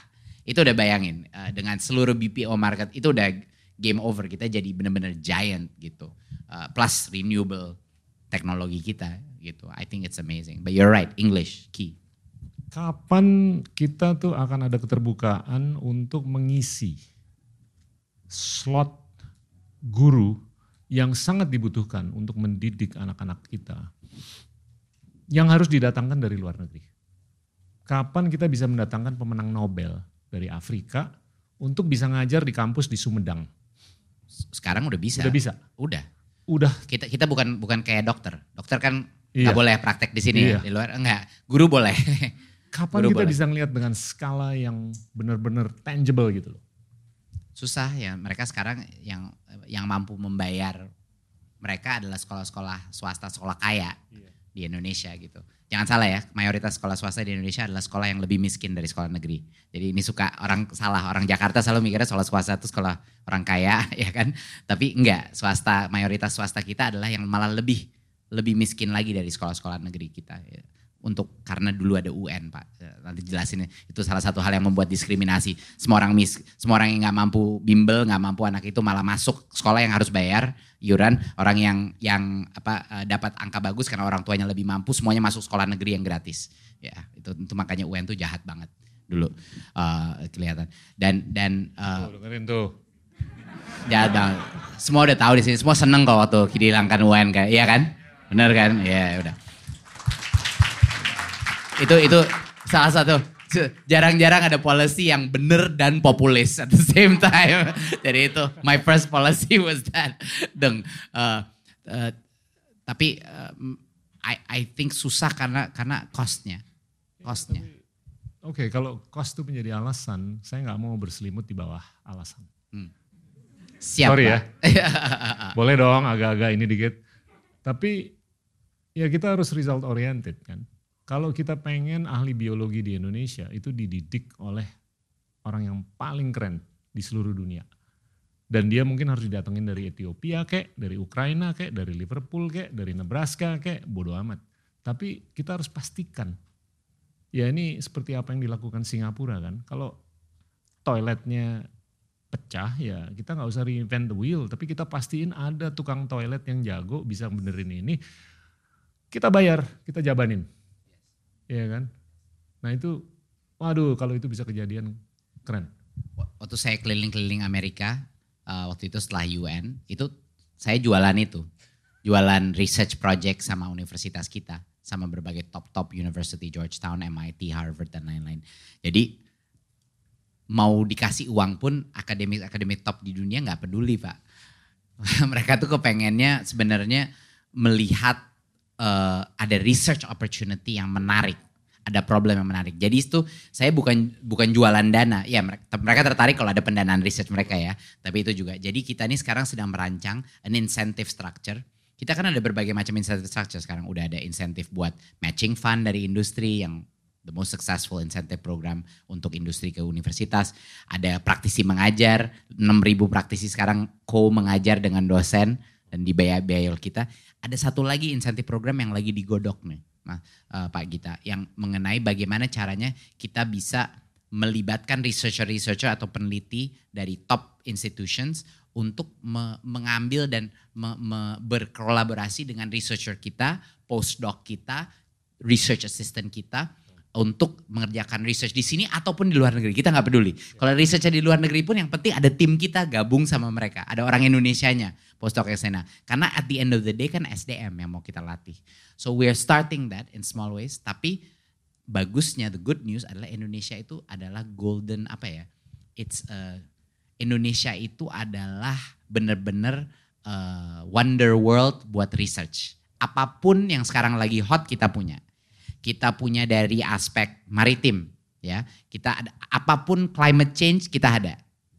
[SPEAKER 2] itu udah bayangin uh, dengan seluruh BPO market itu udah game over kita jadi benar-benar giant gitu. Uh, plus renewable teknologi kita gitu. I think it's amazing. But you're right, English key.
[SPEAKER 1] Kapan kita tuh akan ada keterbukaan untuk mengisi slot guru yang sangat dibutuhkan untuk mendidik anak-anak kita yang harus didatangkan dari luar negeri. Kapan kita bisa mendatangkan pemenang Nobel dari Afrika untuk bisa ngajar di kampus di Sumedang.
[SPEAKER 2] Sekarang udah bisa.
[SPEAKER 1] Udah bisa.
[SPEAKER 2] Udah.
[SPEAKER 1] Udah.
[SPEAKER 2] Kita kita bukan bukan kayak dokter. Dokter kan iya. nggak boleh praktek di sini iya. di luar enggak. Guru boleh.
[SPEAKER 1] Kapan Guru kita bisa ngelihat dengan skala yang benar-benar tangible gitu loh?
[SPEAKER 2] Susah ya. Mereka sekarang yang yang mampu membayar mereka adalah sekolah-sekolah swasta, sekolah kaya iya. di Indonesia gitu jangan salah ya, mayoritas sekolah swasta di Indonesia adalah sekolah yang lebih miskin dari sekolah negeri. Jadi ini suka orang salah, orang Jakarta selalu mikirnya sekolah swasta itu sekolah orang kaya ya kan. Tapi enggak, swasta mayoritas swasta kita adalah yang malah lebih lebih miskin lagi dari sekolah-sekolah negeri kita. Ya untuk karena dulu ada UN pak. Nanti jelasin itu salah satu hal yang membuat diskriminasi. Semua orang mis semua orang yang nggak mampu bimbel nggak mampu anak itu malah masuk sekolah yang harus bayar iuran orang yang yang apa eh, dapat angka bagus karena orang tuanya lebih mampu semuanya masuk sekolah negeri yang gratis. Ya itu, itu makanya UN tuh jahat banget dulu uh, kelihatan. Dan dan
[SPEAKER 1] uh, tuh, dengerin tuh.
[SPEAKER 2] Jahat banget. Semua udah tahu di sini. Semua seneng kok waktu dihilangkan UN kan iya kan? Bener kan? Ya udah itu itu salah satu jarang-jarang ada policy yang benar dan populis at the same time. Jadi itu my first policy was that. Deng. Uh, uh, tapi uh, I I think susah karena karena costnya, costnya.
[SPEAKER 1] oke okay, kalau cost itu menjadi alasan, saya nggak mau berselimut di bawah alasan. Hmm.
[SPEAKER 2] Siap
[SPEAKER 1] Sorry ya. Boleh dong agak-agak ini dikit. Tapi ya kita harus result oriented kan. Kalau kita pengen ahli biologi di Indonesia itu dididik oleh orang yang paling keren di seluruh dunia. Dan dia mungkin harus didatengin dari Ethiopia kek, dari Ukraina kek, dari Liverpool kek, dari Nebraska kek, bodoh amat. Tapi kita harus pastikan Ya ini seperti apa yang dilakukan Singapura kan. Kalau toiletnya pecah ya kita nggak usah reinvent the wheel. Tapi kita pastiin ada tukang toilet yang jago bisa benerin ini. Kita bayar, kita jabanin. Iya kan. Nah itu, waduh kalau itu bisa kejadian keren.
[SPEAKER 2] Waktu saya keliling-keliling Amerika, uh, waktu itu setelah UN, itu saya jualan itu. Jualan research project sama universitas kita sama berbagai top-top university, Georgetown, MIT, Harvard, dan lain-lain. Jadi mau dikasih uang pun akademik-akademik top di dunia nggak peduli pak. Mereka tuh kepengennya sebenarnya melihat uh, ada research opportunity yang menarik, ada problem yang menarik. Jadi itu saya bukan bukan jualan dana, ya mereka, mereka tertarik kalau ada pendanaan research mereka ya. Tapi itu juga. Jadi kita ini sekarang sedang merancang an incentive structure kita kan ada berbagai macam incentive structure sekarang. Udah ada insentif buat matching fund dari industri yang the most successful incentive program untuk industri ke universitas. Ada praktisi mengajar, 6.000 praktisi sekarang co mengajar dengan dosen dan dibayar-bayar kita. Ada satu lagi insentif program yang lagi digodok nih, nah, uh, Pak Gita, yang mengenai bagaimana caranya kita bisa melibatkan researcher-researcher atau peneliti dari top institutions untuk me mengambil dan me me berkolaborasi dengan researcher kita, postdoc kita, research assistant kita untuk mengerjakan research di sini ataupun di luar negeri. Kita nggak peduli. Kalau research di luar negeri pun yang penting ada tim kita gabung sama mereka. Ada orang Indonesia-nya postdoc ke sana. Karena at the end of the day kan SDM yang mau kita latih. So we are starting that in small ways. Tapi bagusnya the good news adalah Indonesia itu adalah golden apa ya? It's a Indonesia itu adalah benar-benar uh, wonder world buat research. Apa pun yang sekarang lagi hot kita punya. Kita punya dari aspek maritim, ya. Kita ada apa pun climate change kita ada.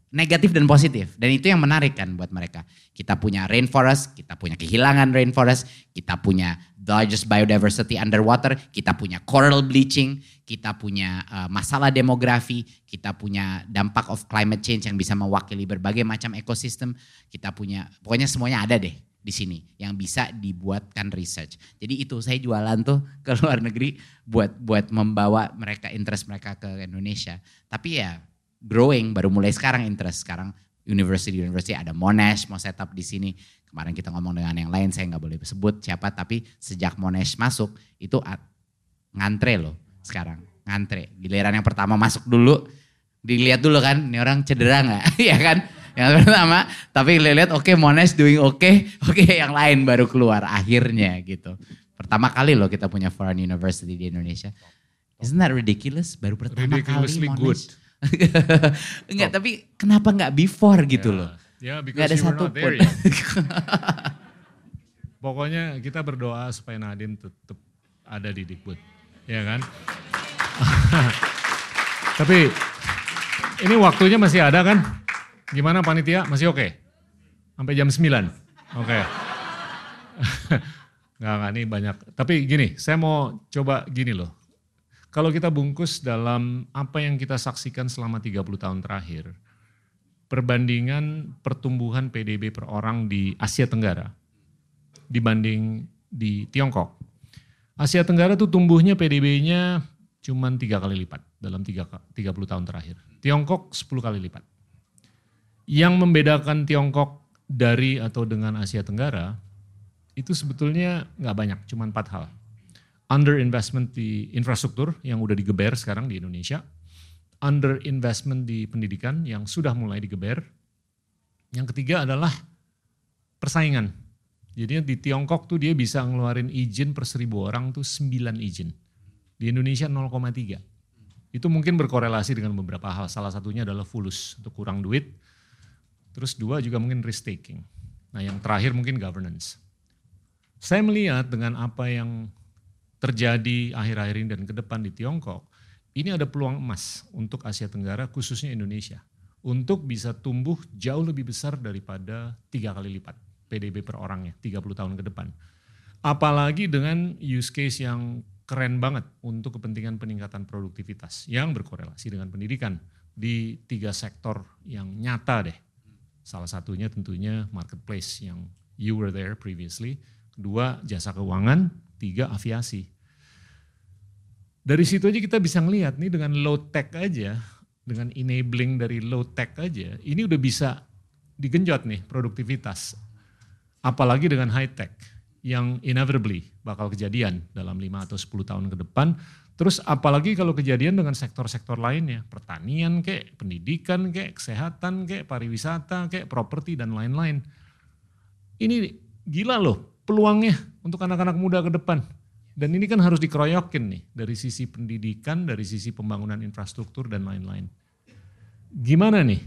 [SPEAKER 2] Negatif dan positif. Dan itu yang menarik kan buat mereka. Kita punya rainforest, kita punya kehilangan rainforest, kita punya largest biodiversity underwater, kita punya coral bleaching, kita punya uh, masalah demografi, kita punya dampak of climate change yang bisa mewakili berbagai macam ekosistem, kita punya pokoknya semuanya ada deh di sini yang bisa dibuatkan research. Jadi itu saya jualan tuh ke luar negeri buat buat membawa mereka interest mereka ke Indonesia. Tapi ya growing baru mulai sekarang interest sekarang university university ada Monash mau setup di sini Kemarin kita ngomong dengan yang lain, saya nggak boleh sebut siapa, tapi sejak Monash masuk itu ngantre loh sekarang, ngantre. Giliran yang pertama masuk dulu, dilihat dulu kan, ini orang cedera nggak, ya kan? Yang pertama, tapi lihat oke okay, Monash doing oke, okay, oke okay, yang lain baru keluar akhirnya gitu. Pertama kali loh kita punya foreign university di Indonesia. Isn't that ridiculous? Baru pertama kali Monash. Good. Enggak, oh. tapi kenapa nggak before gitu yeah. loh?
[SPEAKER 1] Ya, because Gak ada satu pun. Pokoknya kita berdoa supaya Nadine tetap ada di Dikbud. Ya kan? Tapi ini waktunya masih ada kan? Gimana panitia? Masih oke? Okay? Sampai jam 9? Oke. Okay. Nggak, nggak, ini banyak. Tapi gini, saya mau coba gini loh. Kalau kita bungkus dalam apa yang kita saksikan selama 30 tahun terakhir, perbandingan pertumbuhan PDB per orang di Asia Tenggara dibanding di Tiongkok. Asia Tenggara tuh tumbuhnya PDB-nya cuma tiga kali lipat dalam 30 tahun terakhir. Tiongkok 10 kali lipat. Yang membedakan Tiongkok dari atau dengan Asia Tenggara itu sebetulnya nggak banyak, cuma empat hal. Under investment di infrastruktur yang udah digeber sekarang di Indonesia, under investment di pendidikan yang sudah mulai digeber. Yang ketiga adalah persaingan. Jadi di Tiongkok tuh dia bisa ngeluarin izin per seribu orang tuh 9 izin. Di Indonesia 0,3. Itu mungkin berkorelasi dengan beberapa hal. Salah satunya adalah fulus untuk kurang duit. Terus dua juga mungkin risk taking. Nah yang terakhir mungkin governance. Saya melihat dengan apa yang terjadi akhir-akhir ini dan ke depan di Tiongkok, ini ada peluang emas untuk Asia Tenggara khususnya Indonesia untuk bisa tumbuh jauh lebih besar daripada tiga kali lipat PDB per orangnya 30 tahun ke depan. Apalagi dengan use case yang keren banget untuk kepentingan peningkatan produktivitas yang berkorelasi dengan pendidikan di tiga sektor yang nyata deh. Salah satunya tentunya marketplace yang you were there previously. Kedua jasa keuangan, tiga aviasi. Dari situ aja kita bisa ngelihat nih dengan low tech aja, dengan enabling dari low tech aja, ini udah bisa digenjot nih produktivitas. Apalagi dengan high tech yang inevitably bakal kejadian dalam 5 atau 10 tahun ke depan. Terus apalagi kalau kejadian dengan sektor-sektor lainnya, pertanian kayak, pendidikan kayak, kesehatan kayak, pariwisata kayak, properti dan lain-lain. Ini gila loh peluangnya untuk anak-anak muda ke depan. Dan ini kan harus dikeroyokin nih dari sisi pendidikan, dari sisi pembangunan infrastruktur dan lain-lain. Gimana nih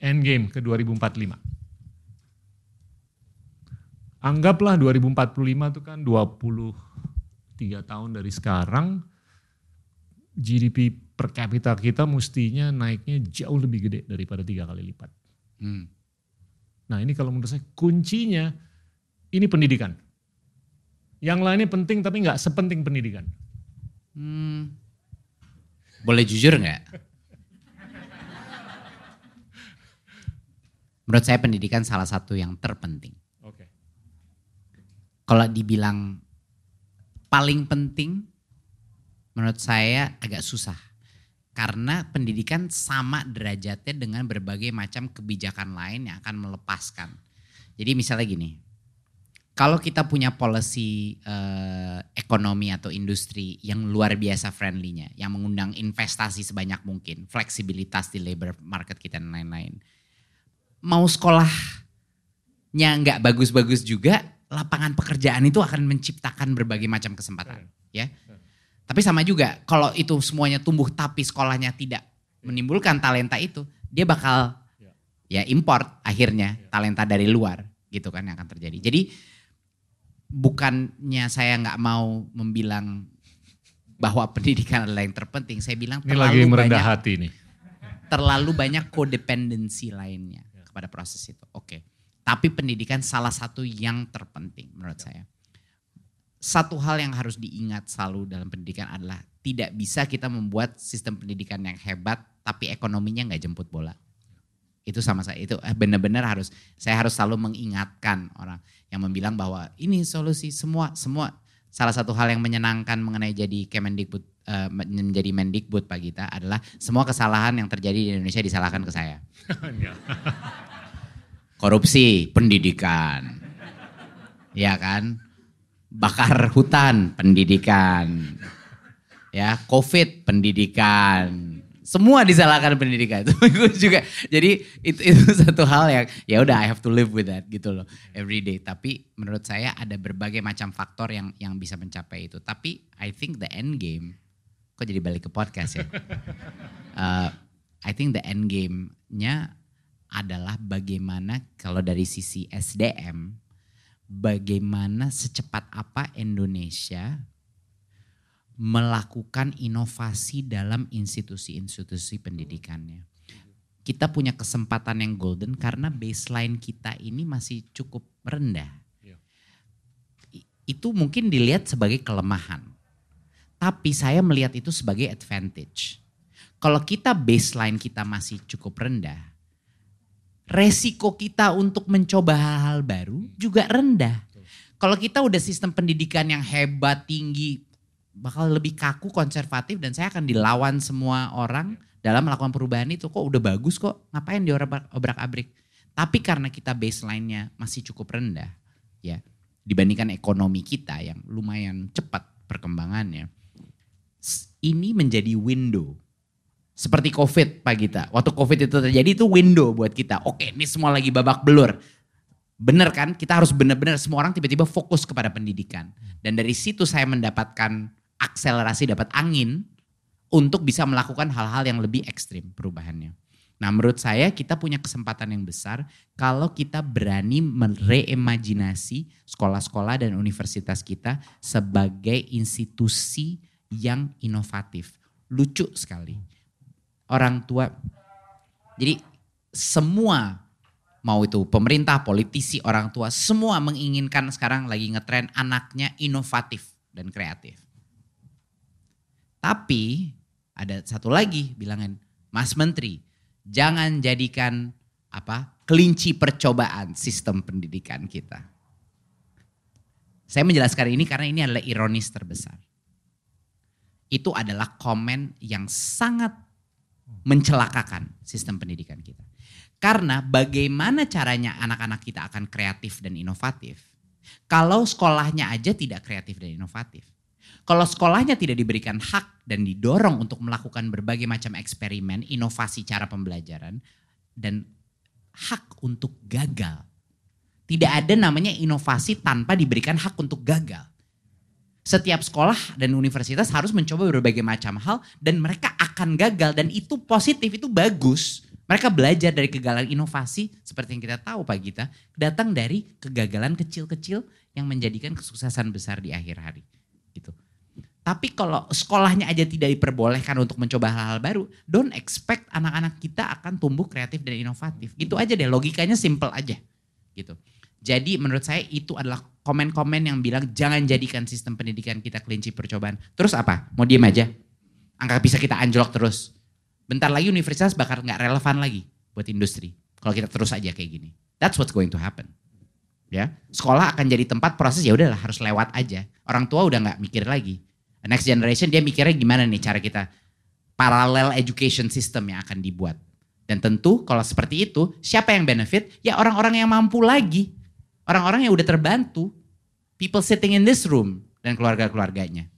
[SPEAKER 1] endgame ke 2045? Anggaplah 2045 itu kan 23 tahun dari sekarang, GDP per kapita kita mestinya naiknya jauh lebih gede daripada tiga kali lipat. Hmm. Nah ini kalau menurut saya kuncinya ini pendidikan. Yang lainnya penting tapi nggak sepenting pendidikan. Hmm.
[SPEAKER 2] Boleh jujur nggak? Menurut saya pendidikan salah satu yang terpenting. Oke. Okay. Kalau dibilang paling penting, menurut saya agak susah. Karena pendidikan sama derajatnya dengan berbagai macam kebijakan lain yang akan melepaskan. Jadi misalnya gini, kalau kita punya policy uh, ekonomi atau industri yang luar biasa friendly-nya, yang mengundang investasi sebanyak mungkin, fleksibilitas di labor market kita dan lain-lain. Mau sekolahnya nggak bagus-bagus juga, lapangan pekerjaan itu akan menciptakan berbagai macam kesempatan, ya. Tapi sama juga, kalau itu semuanya tumbuh tapi sekolahnya tidak menimbulkan talenta itu, dia bakal ya import akhirnya talenta dari luar gitu kan yang akan terjadi. Jadi bukannya saya nggak mau membilang bahwa pendidikan adalah yang terpenting. Saya bilang
[SPEAKER 1] ini terlalu lagi merendah banyak, hati nih.
[SPEAKER 2] Terlalu banyak kodependensi lainnya ya. kepada proses itu. Oke. Tapi pendidikan salah satu yang terpenting menurut saya. Satu hal yang harus diingat selalu dalam pendidikan adalah tidak bisa kita membuat sistem pendidikan yang hebat tapi ekonominya nggak jemput bola. Itu sama saya itu eh, benar-benar harus saya harus selalu mengingatkan orang yang membilang bahwa ini solusi semua semua salah satu hal yang menyenangkan mengenai jadi Kemendikbud uh, menjadi Mendikbud Pak Gita adalah semua kesalahan yang terjadi di Indonesia disalahkan ke saya. Korupsi, pendidikan. Ya kan? Bakar hutan, pendidikan. Ya, Covid, pendidikan semua disalahkan pendidikan. Itu juga. Jadi itu itu satu hal yang ya udah I have to live with that gitu loh every day. Tapi menurut saya ada berbagai macam faktor yang yang bisa mencapai itu. Tapi I think the end game kok jadi balik ke podcast ya? Uh, I think the end game-nya adalah bagaimana kalau dari sisi SDM bagaimana secepat apa Indonesia melakukan inovasi dalam institusi-institusi pendidikannya. Kita punya kesempatan yang golden karena baseline kita ini masih cukup rendah. Iya. Itu mungkin dilihat sebagai kelemahan. Tapi saya melihat itu sebagai advantage. Kalau kita baseline kita masih cukup rendah, resiko kita untuk mencoba hal-hal baru juga rendah. Kalau kita udah sistem pendidikan yang hebat, tinggi, bakal lebih kaku, konservatif dan saya akan dilawan semua orang dalam melakukan perubahan itu. Kok udah bagus kok, ngapain diobrak-abrik. Tapi karena kita baseline-nya masih cukup rendah, ya dibandingkan ekonomi kita yang lumayan cepat perkembangannya, ini menjadi window. Seperti COVID Pak Gita, waktu COVID itu terjadi itu window buat kita. Oke ini semua lagi babak belur. Bener kan, kita harus benar-benar semua orang tiba-tiba fokus kepada pendidikan. Dan dari situ saya mendapatkan akselerasi, dapat angin untuk bisa melakukan hal-hal yang lebih ekstrim perubahannya. Nah menurut saya kita punya kesempatan yang besar kalau kita berani mereimajinasi sekolah-sekolah dan universitas kita sebagai institusi yang inovatif. lucu sekali. Orang tua, jadi semua mau itu pemerintah, politisi, orang tua, semua menginginkan sekarang lagi ngetren anaknya inovatif dan kreatif. Tapi ada satu lagi bilangan, Mas Menteri, jangan jadikan apa kelinci percobaan sistem pendidikan kita. Saya menjelaskan ini karena ini adalah ironis terbesar. Itu adalah komen yang sangat mencelakakan sistem pendidikan kita. Karena bagaimana caranya anak-anak kita akan kreatif dan inovatif kalau sekolahnya aja tidak kreatif dan inovatif. Kalau sekolahnya tidak diberikan hak dan didorong untuk melakukan berbagai macam eksperimen, inovasi cara pembelajaran, dan hak untuk gagal. Tidak ada namanya inovasi tanpa diberikan hak untuk gagal. Setiap sekolah dan universitas harus mencoba berbagai macam hal dan mereka akan gagal dan itu positif, itu bagus. Mereka belajar dari kegagalan inovasi seperti yang kita tahu Pak Gita, datang dari kegagalan kecil-kecil yang menjadikan kesuksesan besar di akhir hari. Tapi kalau sekolahnya aja tidak diperbolehkan untuk mencoba hal-hal baru, don't expect anak-anak kita akan tumbuh kreatif dan inovatif. Gitu aja deh, logikanya simple aja. Gitu. Jadi menurut saya itu adalah komen-komen yang bilang jangan jadikan sistem pendidikan kita kelinci percobaan. Terus apa? Mau diem aja? Angka bisa kita anjlok terus bentar lagi universitas bakal nggak relevan lagi buat industri. Kalau kita terus aja kayak gini. That's what's going to happen. Ya, sekolah akan jadi tempat proses ya udahlah harus lewat aja. Orang tua udah nggak mikir lagi. Next generation dia mikirnya gimana nih cara kita parallel education system yang akan dibuat. Dan tentu kalau seperti itu, siapa yang benefit? Ya orang-orang yang mampu lagi. Orang-orang yang udah terbantu. People sitting in this room dan keluarga-keluarganya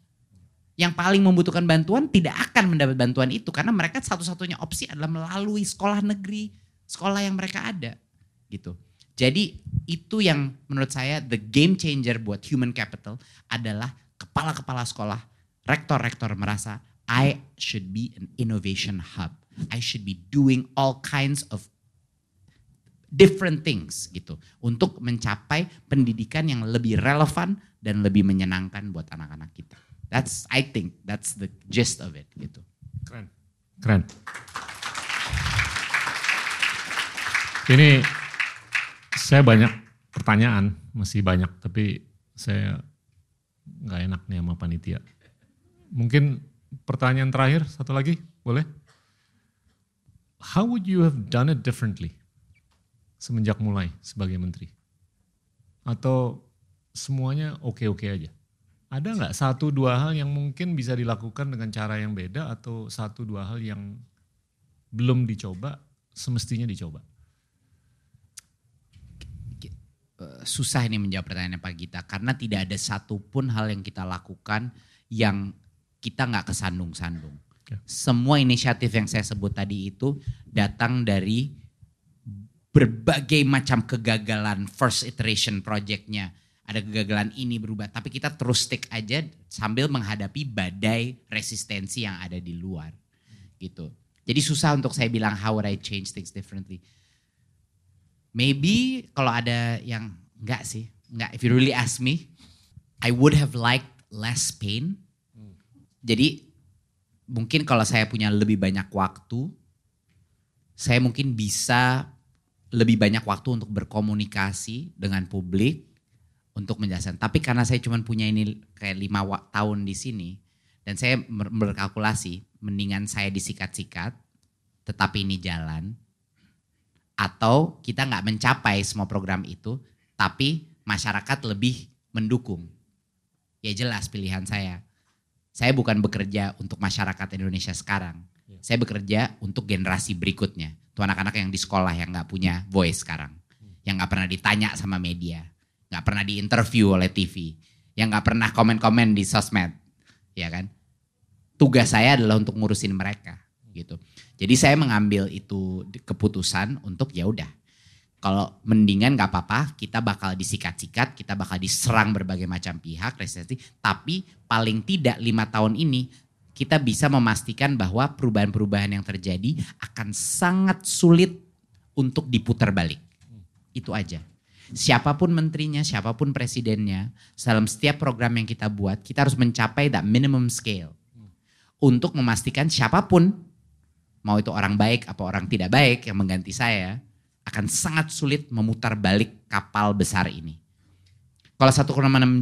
[SPEAKER 2] yang paling membutuhkan bantuan tidak akan mendapat bantuan itu karena mereka satu-satunya opsi adalah melalui sekolah negeri, sekolah yang mereka ada gitu. Jadi itu yang menurut saya the game changer buat human capital adalah kepala-kepala sekolah, rektor-rektor merasa I should be an innovation hub. I should be doing all kinds of different things gitu untuk mencapai pendidikan yang lebih relevan dan lebih menyenangkan buat anak-anak kita. That's I think that's the gist of it gitu.
[SPEAKER 1] Keren. Keren. Ini saya banyak pertanyaan, masih banyak, tapi saya nggak enak nih sama panitia. Mungkin pertanyaan terakhir, satu lagi, boleh? How would you have done it differently semenjak mulai sebagai menteri? Atau semuanya oke-oke aja? Ada nggak satu dua hal yang mungkin bisa dilakukan dengan cara yang beda atau satu dua hal yang belum dicoba semestinya dicoba?
[SPEAKER 2] Susah ini menjawab pertanyaan Pak Gita karena tidak ada satupun hal yang kita lakukan yang kita nggak kesandung-sandung. Okay. Semua inisiatif yang saya sebut tadi itu datang dari berbagai macam kegagalan first iteration projectnya ada kegagalan ini berubah, tapi kita terus stick aja sambil menghadapi badai resistensi yang ada di luar. Gitu. Jadi susah untuk saya bilang how would I change things differently. Maybe kalau ada yang enggak sih, enggak. If you really ask me, I would have liked less pain. Jadi mungkin kalau saya punya lebih banyak waktu, saya mungkin bisa lebih banyak waktu untuk berkomunikasi dengan publik, untuk menjelaskan. Tapi karena saya cuma punya ini kayak lima tahun di sini dan saya berkalkulasi mendingan saya disikat-sikat tetapi ini jalan atau kita nggak mencapai semua program itu tapi masyarakat lebih mendukung. Ya jelas pilihan saya. Saya bukan bekerja untuk masyarakat Indonesia sekarang. Ya. Saya bekerja untuk generasi berikutnya. Tuh anak-anak yang di sekolah yang nggak punya voice sekarang. Yang nggak pernah ditanya sama media nggak pernah diinterview oleh TV, yang nggak pernah komen-komen di sosmed, ya kan? Tugas saya adalah untuk ngurusin mereka, gitu. Jadi saya mengambil itu keputusan untuk ya udah, kalau mendingan nggak apa-apa, kita bakal disikat-sikat, kita bakal diserang berbagai macam pihak, resistensi, tapi paling tidak lima tahun ini kita bisa memastikan bahwa perubahan-perubahan yang terjadi akan sangat sulit untuk diputar balik. Itu aja siapa pun menterinya, siapa pun presidennya, dalam setiap program yang kita buat, kita harus mencapai that minimum scale. untuk memastikan siapa pun mau itu orang baik apa orang tidak baik yang mengganti saya akan sangat sulit memutar balik kapal besar ini. Kalau 1,6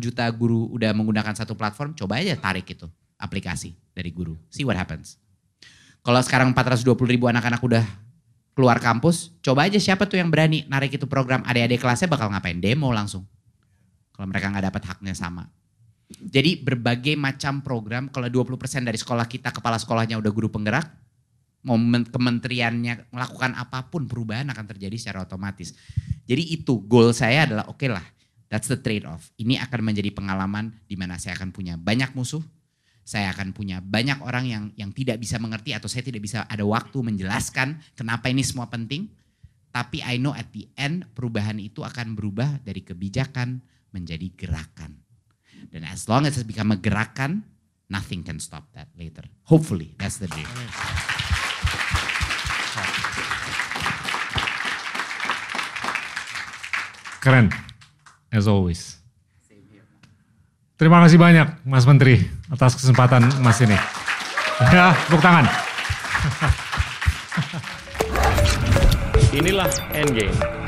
[SPEAKER 2] juta guru udah menggunakan satu platform, coba aja tarik itu aplikasi dari guru. See what happens. Kalau sekarang 420 ribu anak-anak udah keluar kampus, coba aja siapa tuh yang berani narik itu program adik-adik kelasnya bakal ngapain? Demo langsung. Kalau mereka nggak dapat haknya sama. Jadi berbagai macam program, kalau 20% dari sekolah kita, kepala sekolahnya udah guru penggerak, momen kementeriannya melakukan apa pun perubahan akan terjadi secara otomatis. Jadi itu goal saya adalah oke okay lah, that's the trade off. Ini akan menjadi pengalaman di mana saya akan punya banyak musuh, saya akan punya banyak orang yang yang tidak bisa mengerti atau saya tidak bisa ada waktu menjelaskan kenapa ini semua penting. Tapi I know at the end perubahan itu akan berubah dari kebijakan menjadi gerakan. Dan as long as it become a gerakan, nothing can stop that later. Hopefully, that's the dream.
[SPEAKER 1] Keren, as always. Terima kasih banyak Mas Menteri atas kesempatan Mas ini. Ya, tepuk tangan.
[SPEAKER 3] Inilah Endgame.